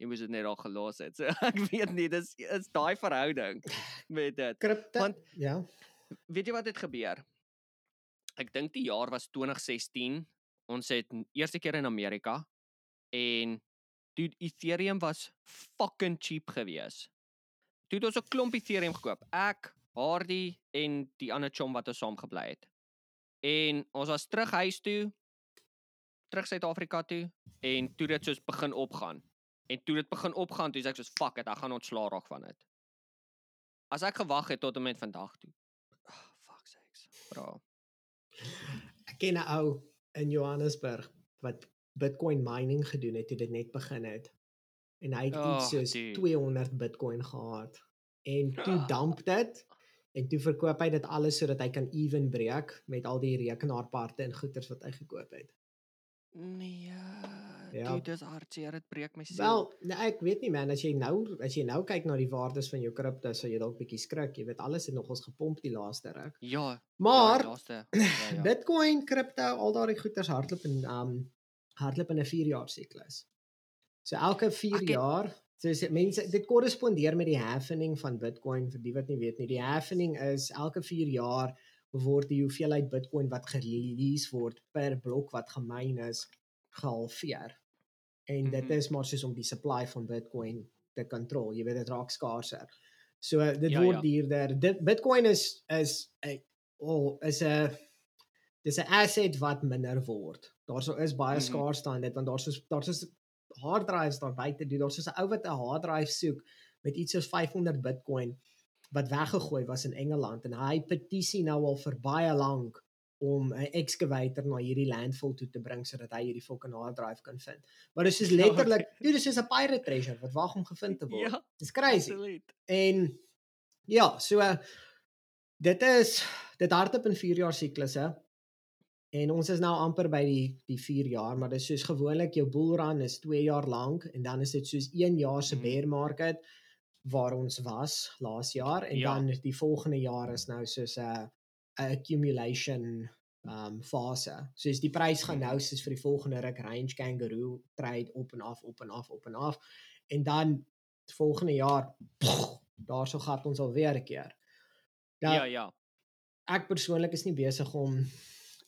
jy moes dit net al gelos het. So ek weet nie, dis is daai verhouding met dit. Kripto Want- ja. Weet jy wat het gebeur? Ek dink die jaar was 2016. Ons het eerste keer in Amerika en toe Ethereum was fucking cheap gewees. Toe het ons 'n klomp Ethereum gekoop. Ek, Hardy en die ander chom wat ons saam gebly het. En ons was terug huis toe, terug Suid-Afrika toe en toe dit soos begin opgaan. En toe dit begin opgaan, toe sê ek soos fuck it, ek gaan ontslaa raak van dit. As ek gewag het tot en met vandag toe. Oh, fuck sakes. Bro. Ek ken 'n ou in Johannesburg wat Bitcoin mining gedoen het toe dit net begin het. en hy het Oh, iets soos dude. 200 Bitcoin gehad en toe Ah. dump dit en toe verkoop hy dit alles sodat hy kan even breek met al die rekenaarparte en goederes wat hy gekoop het. Nee. Ja. Ja. Dude, dis hartseer, dit breek my siel. Wel, nee, ek weet nie man, as jy nou as jy nou kyk na die waardes van jou kripto, sal jy dalk bietjie skrik. Jy weet alles het nogals gepomp die laaste ruk. ja, Maar ja, laaste, ja, ja. Bitcoin, kripto, al daardie goederes hardloop in um hardloop in 'n 4 jaar siklus. So elke 4 Ek het- jaar, soos mense dit korrespondeer met die heffening van Bitcoin vir die wat nie weet nie. Die heffening is elke 4 jaar word die hoeveelheid Bitcoin wat gerelease word per blok wat gemyn is gehalveer. En dit Mhm. is maar soos om die supply van Bitcoin te kontrol. Jy weet dit raak skaarser. So dit Ja, word ja. duurder. Dit Bitcoin is is 'n oh, is 'n dis 'n asset wat minder word. Daarso is baie Mhm. skaars aan dit want daar's so daar's so hard drives daar buite. Daar's so 'n ou wat 'n hard drive soek met iets soos 500 Bitcoin wat weggegooi was in Engeland en hy petisie nou al vir baie lank om 'n excavator na hierdie landfill toe te bring sodat hy hierdie fucking hard drive kan vind. Maar dit is Ja, letterlik, okay. dude, dit is 'n pirate treasure wat wag om gevind te word. Ja, Dis crazy. absoluut. En ja, so uh, dit is dit hardop in 4 jaar siklusse. En ons is nou amper by die die 4 jaar, maar dis soos gewoonlik jou bull run is 2 jaar lank en dan is dit soos 1 jaar se Mhm. bear market waar ons was laas jaar en Ja. dan die volgende jaar is nou soos 'n 'n accumulation um fase. Soos die prys gaan nou Mhm. soos vir die volgende ruk range kangaroo trade op en af op en af op en af en dan volgende jaar daarso gaan ons alweer 'n keer. Nou, Ja, ja. ek persoonlik is nie besig om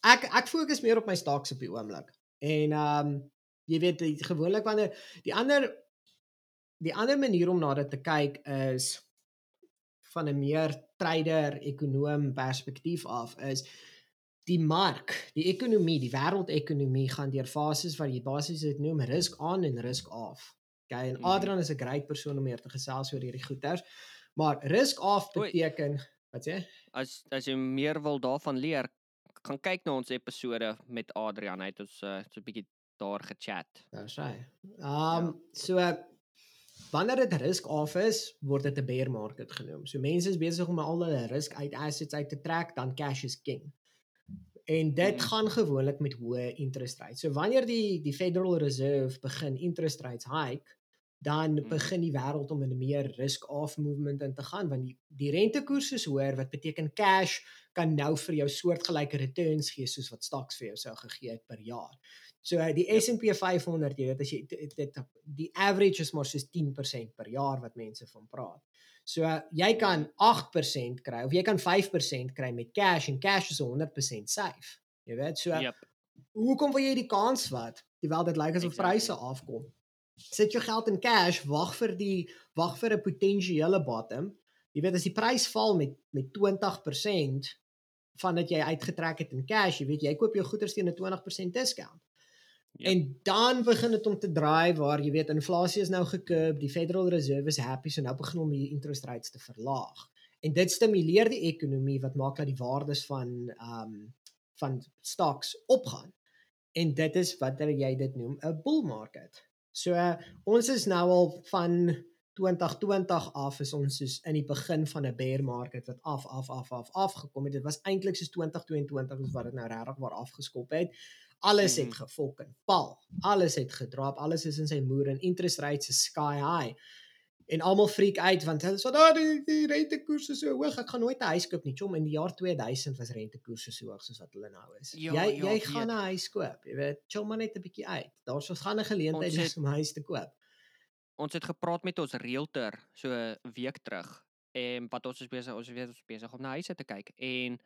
ek ek fokus meer op my stocks op die oomblik. En um, jy weet gewoonlik wanneer die ander die ander manier om na dit te kyk is van 'n meer trader ekonom perspektief af is die mark, die ekonomie, die wêreldekonomie gaan deur fases wat jy basies dit noem risk on en risk off. Okay, en Mhm. Adrian is 'n great persoon om meer te gesels oor hierdie goeters. Maar risk Oei. beteken wat sê? As as jy meer wil daarvan leer, gaan kyk na ons episode met Adrian. Hy het ons uh, so 'n bietjie daar gechat. Nou sê. Ehm um, so wanneer dit risk off is, word dit 'n bear market genoem. So mense is besig om al hulle risk uit assets uit te trek, dan cash is king. En dit Mhm. gaan gewoonlik met hoë interest rates. So wanneer die die Federal Reserve begin interest rates hike, dan Mhm. begin die wêreld om in 'n meer risk off movement in te gaan want die die rentekoers is hoër wat beteken cash kan nou vir jou soortgelyke returns gee soos wat stocks vir jou sou gegee het per jaar. So uh, die Yep. S&P 500, jy weet as jy dit, dit die average is maar soos 10% per jaar wat mense van praat. So uh, jy kan 8% kry of jy kan 5% kry met cash en cash is 100% safe. Jy weet, so Yep. hoekom wil jy die kans vat terwyl dit lyk asof Exactly. pryse afkom? Sit jou geld in cash, wag vir die wag vir 'n potensiële bottom. Jy weet as die prys val met met 20% van dat jy uitgetrek het in cash, jy weet jy koop jou goeder teen 'n 20% discount. Yep. En dan begin dit om te draai waar jy weet inflasie is nou gekurb, die Federal Reserve is happy so nou begin om die interest rates te verlaag. En dit stimuleer die ekonomie wat maak dat die waardes van ehm um, van stocks opgaan. En dit is wat jy dit noem 'n bull market. So uh, ons is nou al van 2020 af is ons soos in die begin van 'n bear market wat af af af af afgekom het. Dit was eintlik soos 2022 is wat dit nou regtig waar afgeskop het. Alles het Mhm. gefokken pal. Alles het gedrop. Alles is in sy moer en interest rates is sky high. En almal freak uit want hulle sê, "Ag, die, die rentekoers is so hoog. Ek gaan nooit 'n huis koop nie." Chom, in die jaar 2000 was rentekoerse so hoog soos wat hulle nou is. Ja, jy ja, jy weet. gaan 'n huis koop, jy weet. Chill maar net 'n bietjie uit. Daar's ons gaan 'n geleentheid Ons het- om 'n huis te koop. Ons het gepraat met ons realtor so 'n week terug. En wat ons is besig, ons is weer besig om na huise te kyk en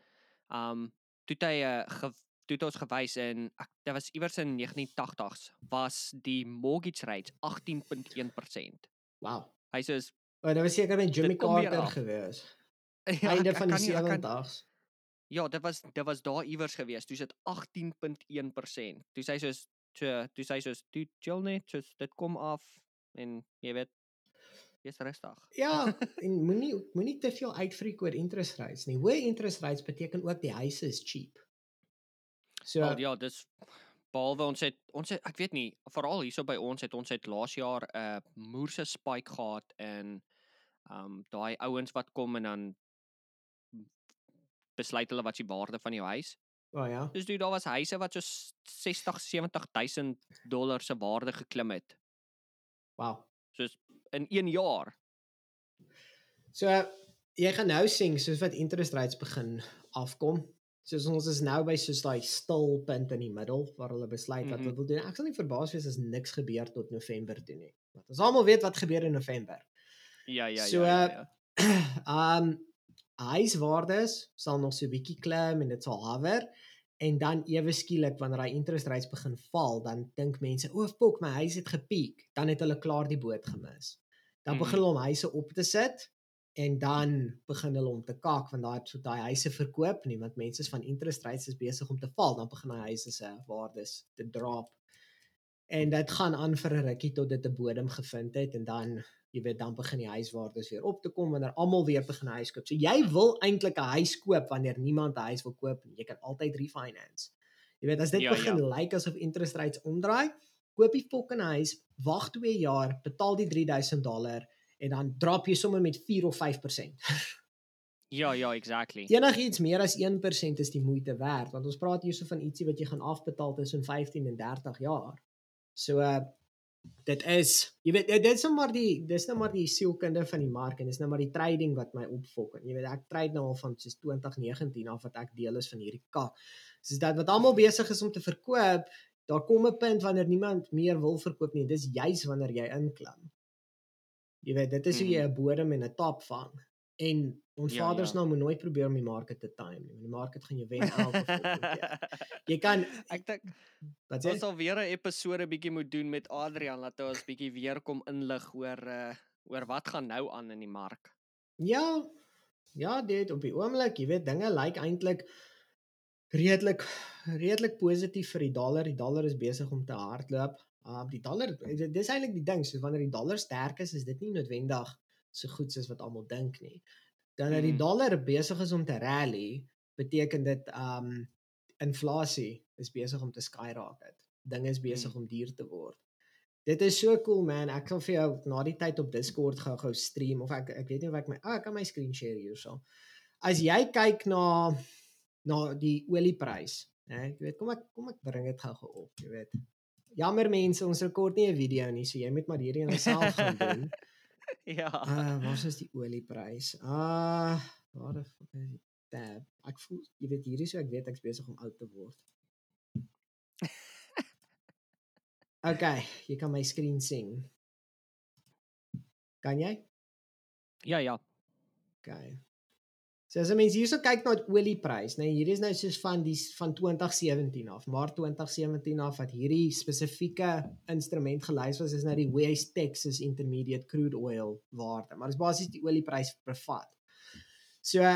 um toe het hy uh, ge, toe het ons gewys in ek dit was iewers in 1980s was die mortgage rate 18.1%. Wow. Hy sê O, dit was seker met Jimmy Carter gewees. ja, Einde ek- van die kan nie- ek kan- 70s. Ja, dit was dit was daar iewers gewees. Toe sit 18.1%. Toe sê hy soos so toe sê hy soos toe chill net, soos dit kom af en jy weet jy's rustig. Ja, en moenie moenie te veel uitfreak oor interest rates nie. Hoë interest rates beteken ook die huise is cheap. So Wel ja, dis behalwe ons het ons het ek weet nie, veral hierso by ons het ons het laas jaar 'n uh, moerse spike gehad in um daai ouens wat kom en dan besluit hulle wat die waarde van jou huis. O oh, ja. Dus dude, daar was huise wat so 60 70000 dollar se waarde geklim het. Wow. Soos in 1 jaar. So jy gaan nou sien soos wat interest rates begin afkom. Soos ons is nou by soos daai stil punt in die middel waar hulle besluit wat mm -hmm. hulle wil doen. Ek sal nie verbaas wees as niks gebeur tot November toe nie. Want ons almal weet wat gebeur in November. Ja ja so, ja. ja, ja. um huiswaardes sal nog so bietjie klim en dit sal hawer en dan ewe skielik wanneer daai interest rates begin val, dan dink mense, "O, fok, my huis het gepiek." Dan het hulle klaar die boot gemis. Dan mm -hmm. begin hulle om huise op te sit en dan begin hulle om te kak want daai so daai huise verkoop nie want mense is van interest rates is besig om te val dan begin daai huise se waardes te drop en dit gaan aan vir 'n rukkie tot dit 'n bodem gevind het en dan jy weet dan begin die huiswaardes weer op te kom wanneer almal weer begin huis koop. So jy wil eintlik 'n huis koop wanneer niemand 'n huis wil koop nie. Jy kan altyd refinance. Jy weet as dit ja, begin ja. lyk like asof interest rates omdraai, koop jy fucking huis, wag 2 jaar, betaal die 3000 dollar en dan drop jy sommer met 4 of 5%. ja, ja, exactly. Enigiets meer as 1% is die moeite werd want ons praat hierso van ietsie wat jy gaan afbetaal tussen 15 en 30 jaar. So uh dit is jy weet dit is nou maar die dis nou maar die sielkunde van die mark en dis nou maar die trading wat my opfok en jy weet ek trade nou al van soos 2019 af wat ek deel is van hierdie kak. Soos dat wat almal besig is om te verkoop, daar kom 'n punt wanneer niemand meer wil verkoop nie. Dis juis wanneer jy inklim. Jy weet, dit is hoe jy mhm. 'n bodem en 'n top vang. En ons ja, vaders ja. nou moet nooit probeer om die market te time nie. Die market gaan jou wen elke keer. Jy kan ek dink wat jy sal weer 'n episode bietjie moet doen met Adrian laat ons bietjie weer kom inlig oor uh oor wat gaan nou aan in die mark. Ja. Ja, dit op die oomblik, jy weet, dinge lyk like eintlik redelik redelik positief vir die dollar. Die dollar is besig om te hardloop. Um die dollar dis eintlik die ding, so wanneer die dollar sterk is, is dit nie noodwendig so goed soos wat almal dink nie. Dan dat die hmm. dollar besig is om te rally, beteken dit um inflasie is besig om te skyrocket. Dinge is besig hmm. om duur te word. Dit is so cool man. Ek gaan vir jou na die tyd op Discord gou-gou stream of ek ek weet nie of ek my ah, ek kan my screen share hierso. As jy kyk na na die olieprys, hè, jy weet kom ek kom ek bring dit gou-gou op, jy weet. Jammer mense, ons rekord nie 'n video nie, so jy moet maar hierdie aan self gaan doen. ja. Uh, wat is die olieprys? Ah, uh, waar die fuck is die tab? Ek voel jy weet hierdie so ek weet ek's besig om oud te word. Okay, jy kan my skerm sien. Kan jy? Ja, ja. Okay. So as mens hierso kyk na die olieprys, nee, hier is nou soos van die van 2017 af, Maart 2017 af wat hierdie spesifieke instrument gelys was is nou die West Texas Intermediate Crude Oil waarde, maar dit is basies die olieprys bevat. So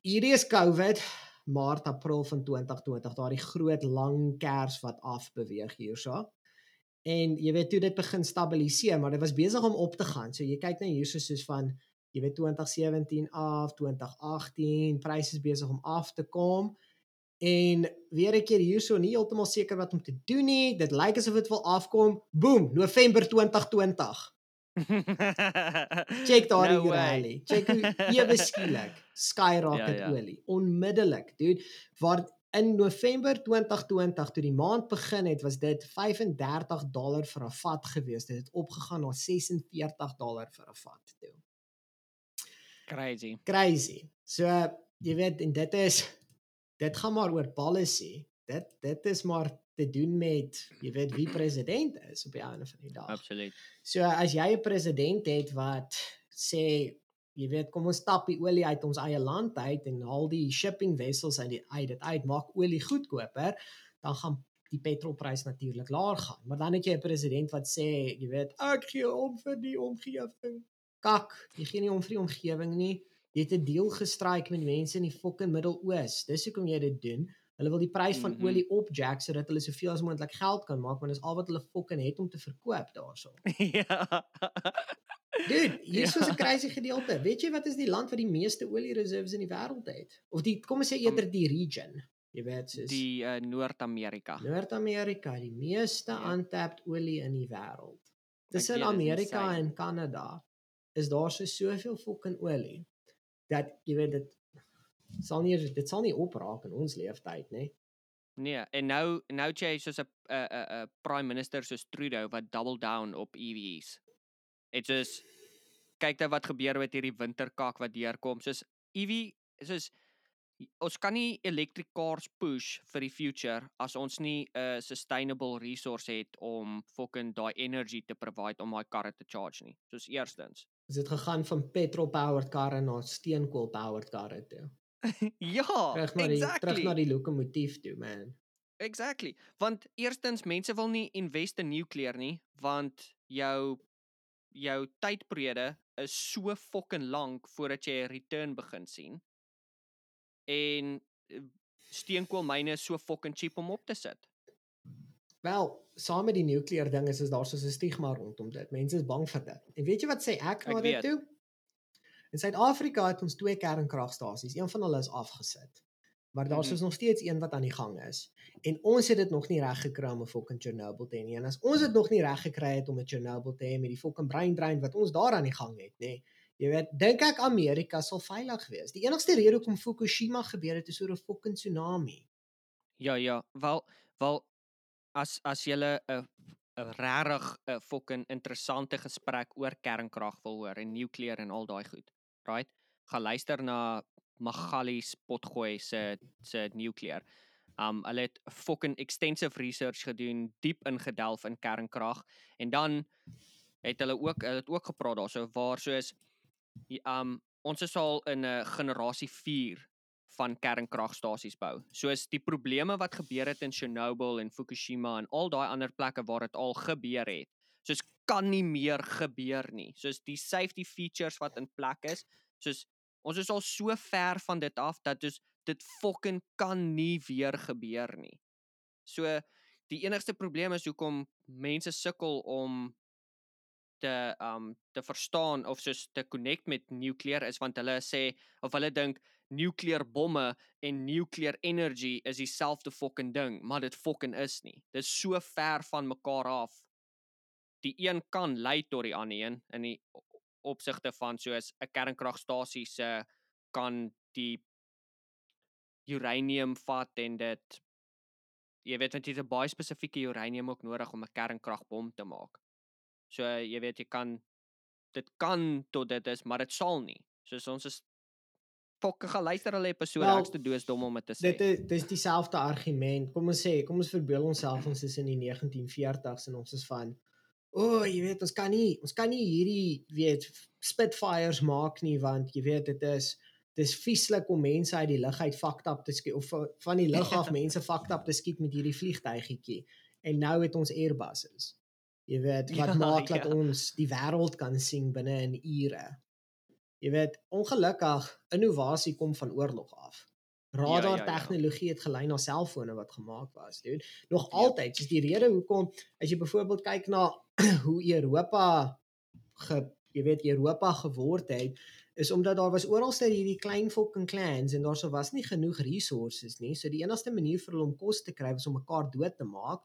hierdie is COVID Maart April van 2020, daardie groot lang kers wat af beweeg hierso. En jy weet toe dit begin stabiliseer, maar dit was besig om op te gaan. So jy kyk nou hierso soos van jy weet 2017 af, 2018, pryse is besig om af te kom. En weer 'n keer hierso nie heeltemal seker wat om te doen nie. Dit lyk asof dit wil afkom. Boom, November 2020. Check daai no rally. Check ewe skielik skyrocket ja, ja. olie onmiddellik, dude. Waar in November 2020 toe die maand begin het, was dit 35 dollar vir 'n vat gewees. Dit het opgegaan na 46 dollar vir 'n vat toe. Crazy. Crazy. So jy weet en dit is dit gaan maar oor policy. Dit dit is maar te doen met jy weet wie president is op die einde van die dag. Absoluut. So as jy 'n president het wat sê jy weet kom ons stap die olie uit ons eie land uit en al die shipping vessels uit die uit dit uit maak olie goedkoper, dan gaan die petrolprys natuurlik laer gaan. Maar dan het jy 'n president wat sê, jy weet, ek gee om vir die omgewing kak, jy gee nie om vir die omgewing nie. Jy het 'n deal gestryk met mense in die fucking Midde-Oos. Dis hoekom jy dit doen. Hulle wil die prys van mm -hmm. olie opjack sodat hulle soveel as moontlik geld kan maak want dis al wat hulle fucking het om te verkoop daarso. ja. Dude, hier is ja. 'n crazy gedeelte. Weet jy wat is die land wat die meeste olie reserves in die wêreld het? Of die kom ons sê eerder die region. Jy weet soos die uh, Noord-Amerika. Noord-Amerika, die meeste Ja. untapped olie in die wêreld. Tussen weet, dit is Amerika en Kanada is daar so soveel fucking olie dat jy weet dit sal nie dit sal nie opraak in ons leeftyd nê. Nee, en nou nou jy soos 'n 'n 'n prime minister soos Trudeau wat double down op EVs. Dit is kyk nou wat gebeur met hierdie winterkak wat deurkom. Soos EV soos ons kan nie electric cars push vir die future as ons nie 'n sustainable resource het om fucking daai energy te provide om daai karre te charge nie. Soos eerstens. Is dit gegaan van petrol powered karre na steenkool powered karre toe. ja, Terug na die exactly. terug na die lokomotief toe man. Exactly. Want eerstens mense wil nie invest in nuclear nie want jou jou tydperiode is so fucking lank voordat jy 'n return begin sien. En eh, steenkoolmyne is so fucking cheap om op te sit. Wel, saam met die nukleêr ding is is daar so 'n stigma rondom dit. Mense is bang vir dit. En weet jy wat sê ek na Ek dit toe? In Suid-Afrika het ons twee kernkragstasies. Een van hulle is afgesit. Maar daar's mm nog steeds een wat aan die gang is. En ons het dit nog nie reg gekry om 'n fucking Chernobyl te hê nie. En as ons dit nog nie reg gekry het om 'n Chernobyl te hê met die fucking brain drain wat ons daar aan die gang het, nê. Jy weet, dink ek Amerika sal veilig wees. Die enigste rede hoekom Fukushima gebeur het is oor 'n fucking tsunami. Ja, ja. Wel wel as as jy 'n 'n regtig 'n fucking interessante gesprek oor kernkrag wil hoor en nuclear en al daai goed. Right? Gaan luister na Magali Spotgooi se se nuclear. Um hulle het fucking extensive research gedoen, diep ingedelf in kernkrag en dan het hulle ook hulle het ook gepraat daarso waar soos um ons is al in 'n generasie 4 van kernkragstasies bou. Soos die probleme wat gebeur het in Chernobyl en Fukushima en al daai ander plekke waar dit al gebeur het. Soos kan nie meer gebeur nie. Soos die safety features wat in plek is, soos ons is al so ver van dit af dat dus dit fucking kan nie weer gebeur nie. So die enigste probleem is hoekom mense sukkel om te um te verstaan of soos te connect met nuclear is want hulle sê of hulle dink nuclear bomme en nuclear energy is dieselfde fucking ding, maar dit fucking is nie. Dit is so ver van mekaar af. Die een kan lei tot die ander een in die opsigte van soos 'n kernkragstasie se kan die uranium vat en dit jy weet want jy het 'n baie spesifieke uranium ook nodig om 'n kernkragbom te maak. So jy weet jy kan dit kan tot dit is, maar dit sal nie. Soos ons is fokke gaan luister hulle episode Wel, ek's te doosdom om dit te sê. Dit is dis dieselfde argument. Kom ons sê, kom ons verbeel onsself ons is in die 1940s en ons is van o, oh, jy weet, ons kan nie ons kan nie hierdie weet Spitfires maak nie want jy weet dit is dis vieslik om mense uit die lug uit fucked up te skiet of va- van die lug af mense fucked up te skiet met hierdie vliegtuigietjie. En nou het ons Airbuses. Jy weet wat Ja, maak dat ja. ons die wêreld kan sien binne in ure. Jy weet, ongelukkig innovasie kom van oorlog af. Radar ja, ja. tegnologie het gelei na selfone wat gemaak was, dude. Nog Ja. altyd, dis die rede hoekom as jy byvoorbeeld kyk na hoe Europa ge jy weet Europa geword het, is omdat daar was oralste hierdie klein fucking clans en daar sou was nie genoeg resources nie. So die enigste manier vir hulle om kos te kry was om mekaar dood te maak.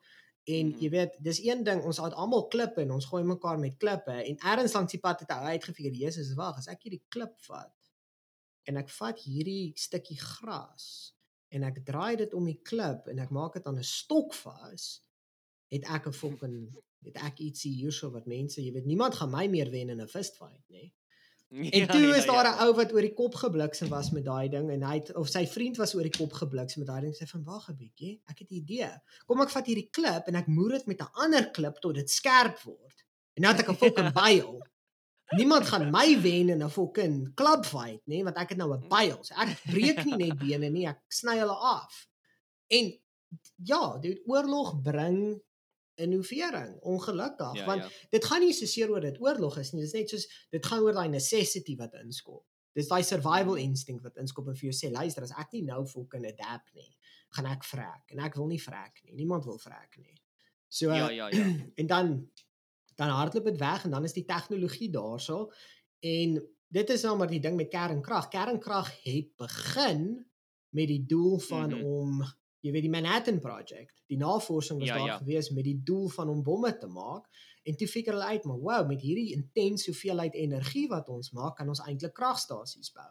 En jy weet, dis een ding, ons het almal klippe en ons gooi mekaar met klippe en ergens langs die pad het hy uitgefigure, Jesus, wag, as ek hierdie klip vat en ek vat hierdie stukkie gras en ek draai dit om die klip en ek maak dit aan 'n stok vas, het ek 'n fucking het ek ietsie hierso wat mense, jy weet, niemand gaan my meer wen in 'n fistfight, nê. En toe is daar 'n ou wat oor die kop gebliksem was met daai ding en hy het of sy vriend was oor die kop gebliksem met daai ding. Sy van wag 'n bietjie, ek het 'n idee. Kom ek vat hierdie klip en ek moer dit met 'n ander klip tot dit skerp word. En nou het ek 'n fucking byl. Niemand gaan my wen in 'n fucking club fight, nê, want ek het nou 'n byl. So ek breek nie net bene nie, ek sny hulle af. En ja, dit oorlog bring innovering, ongelukkig, ja, want ja. dit gaan nie so seer oor dit oorlog is nie. Dit is net soos dit gaan oor daai necessity wat inskop. Dis daai survival instinct wat inskop en vir jou sê, luister, as ek nie nou fucking adapt nie, gaan ek vrek en ek wil nie vrek nie. Niemand wil vrek nie. So Ja, ja, ja. en dan dan hardloop dit weg en dan is die tegnologie daarso en dit is nou maar die ding met kernkrag. Kernkrag het begin met die doel van Mhm. om jy weet die Manhattan Project. Die navorsing was Ja, daar ja. gewees met die doel van om bomme te maak en toe figure hulle uit maar wow, met hierdie intense hoeveelheid energie wat ons maak, kan ons eintlik kragstasies bou.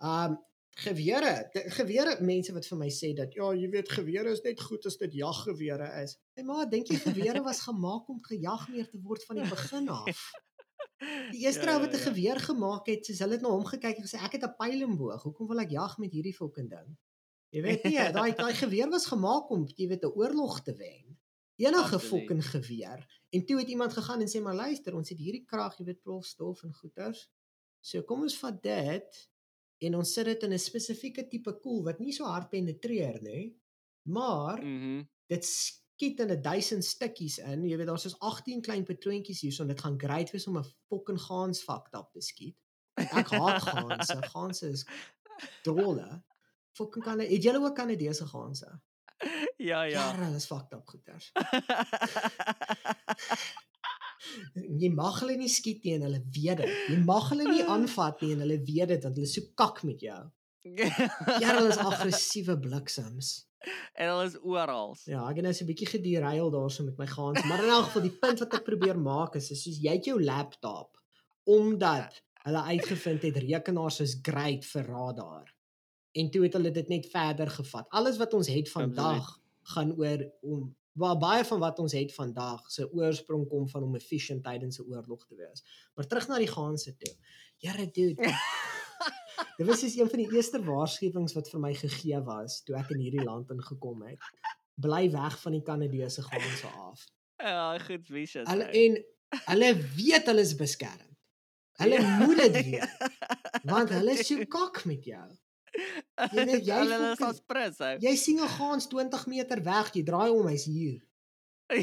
Um gewere, gewere mense wat vir my sê dat ja, jy weet gewere is net goed as dit jaggewere is. Hey maar dink jy gewere was gemaak om gejag meer te word van die begin af? Die eerste Ja, ou ja, wat 'n ja. geweer gemaak het, soos hulle het na hom gekyk en gesê ek het 'n pyl en boog. Hoekom wil ek jag met hierdie fucking ding? Jy weet nie, daai daai geweer was gemaak om jy weet 'n oorlog te wen. Enige fucking geweer. En toe het iemand gegaan en sê maar luister, ons het hierdie krag, jy weet plofstof en goeters. So kom ons vat dit en ons sit dit in 'n spesifieke tipe koel wat nie so hard penetreer nie. Maar Mhm. dit skiet in 'n duisend stukkies in. Jy weet daar's soos 18 klein patroontjies hierso en dit gaan great wees om 'n fucking gaans fucked up te skiet. Ek haat gaanse. Gaanse is drolle. Fucking kan het julle ook Kanadese gaanse? Ja, Ja, ja. hulle is fucked up goeters. Jy mag hulle nie skiet nie en hulle weet dit. Jy mag hulle nie aanvat nie en hulle weet dit want hulle so kak met jou. Ja, hulle is aggressiewe bliksems. en hulle is oral. Ja, ek het nou so 'n bietjie gederail daarso met my gaans, maar in elk geval die punt wat ek probeer maak is, is soos jy het jou laptop omdat hulle uitgevind het rekenaars is great vir radar. En toe het hulle dit net verder gevat. Alles wat ons het vandag gaan oor om waar baie van wat ons het vandag se oorsprong kom van om efficient tydens 'n oorlog te wees. Maar terug na die gaanse toe. Here dude. Dit was is een van die eerste waarskuwings wat vir my gegee was toe ek in hierdie land ingekom het. Bly weg van die Kanadese gaanse af. Ja, goed vicious. Hulle en hulle weet hulle is beskerm. Hulle Ja. moet dit weet want hulle is so kak met jou. jy weet, jy hulle is as prins. Jy sien 'n gaans 20 meter weg, jy draai om, hy's hier.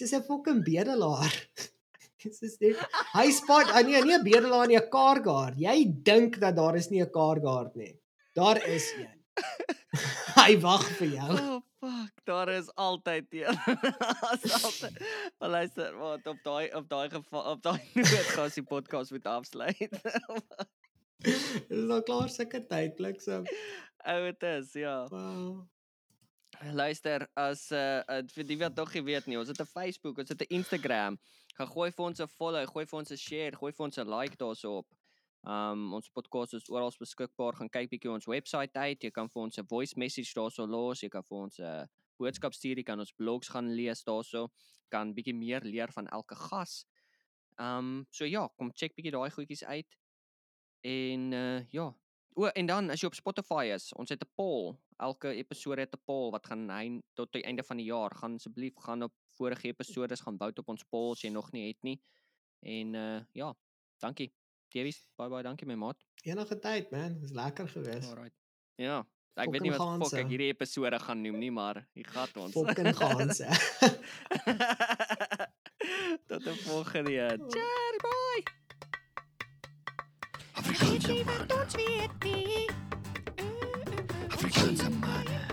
Dis 'n fucking bedelaar. Dis net hy spot ah, nee, nie 'n bedelaar nie, 'n car guard. Jy dink dat daar is nie 'n car guard nie. Daar is een. hy wag vir jou. Oh fuck, daar is altyd een. Daar's altyd. Maar luister, wat op daai op daai geval op daai noot gaan die podcast moet afsluit. Dis al klaar sulke tyd bliksem. Ou dit is, ja. Wow. Luister, as uh, uh vir die wat nog nie weet nie, ons het 'n Facebook, ons het 'n Instagram. Gaan gooi vir ons 'n follow, gooi vir ons 'n share, gooi vir ons 'n like daarsoop. Um ons podcast is oral beskikbaar. Gaan kyk bietjie ons webwerf uit. Jy kan vir ons 'n voice message daarso los. Jy kan vir ons 'n boodskap stuur. Jy kan ons blogs gaan lees daarso. Kan bietjie meer leer van elke gas. Um so ja, kom check bietjie daai goedjies uit. En uh ja. O, en dan as jy op Spotify is, ons het 'n poll. Elke episode het 'n poll wat gaan hy tot die einde van die jaar. Gaan asseblief gaan op vorige episodes gaan bou op ons poll as jy nog nie het nie. En uh ja, dankie. Davies, bye bye, dankie my maat. Enige tyd man, dis lekker gewees. Alright. Ja. Ek weet nie wat fok ek hierdie episode gaan noem nie, maar hier gaan ons. Fucking gaanse. tot 'n volgende. Cheers, bye. Afrikaanse manne. Afrikaanse manne.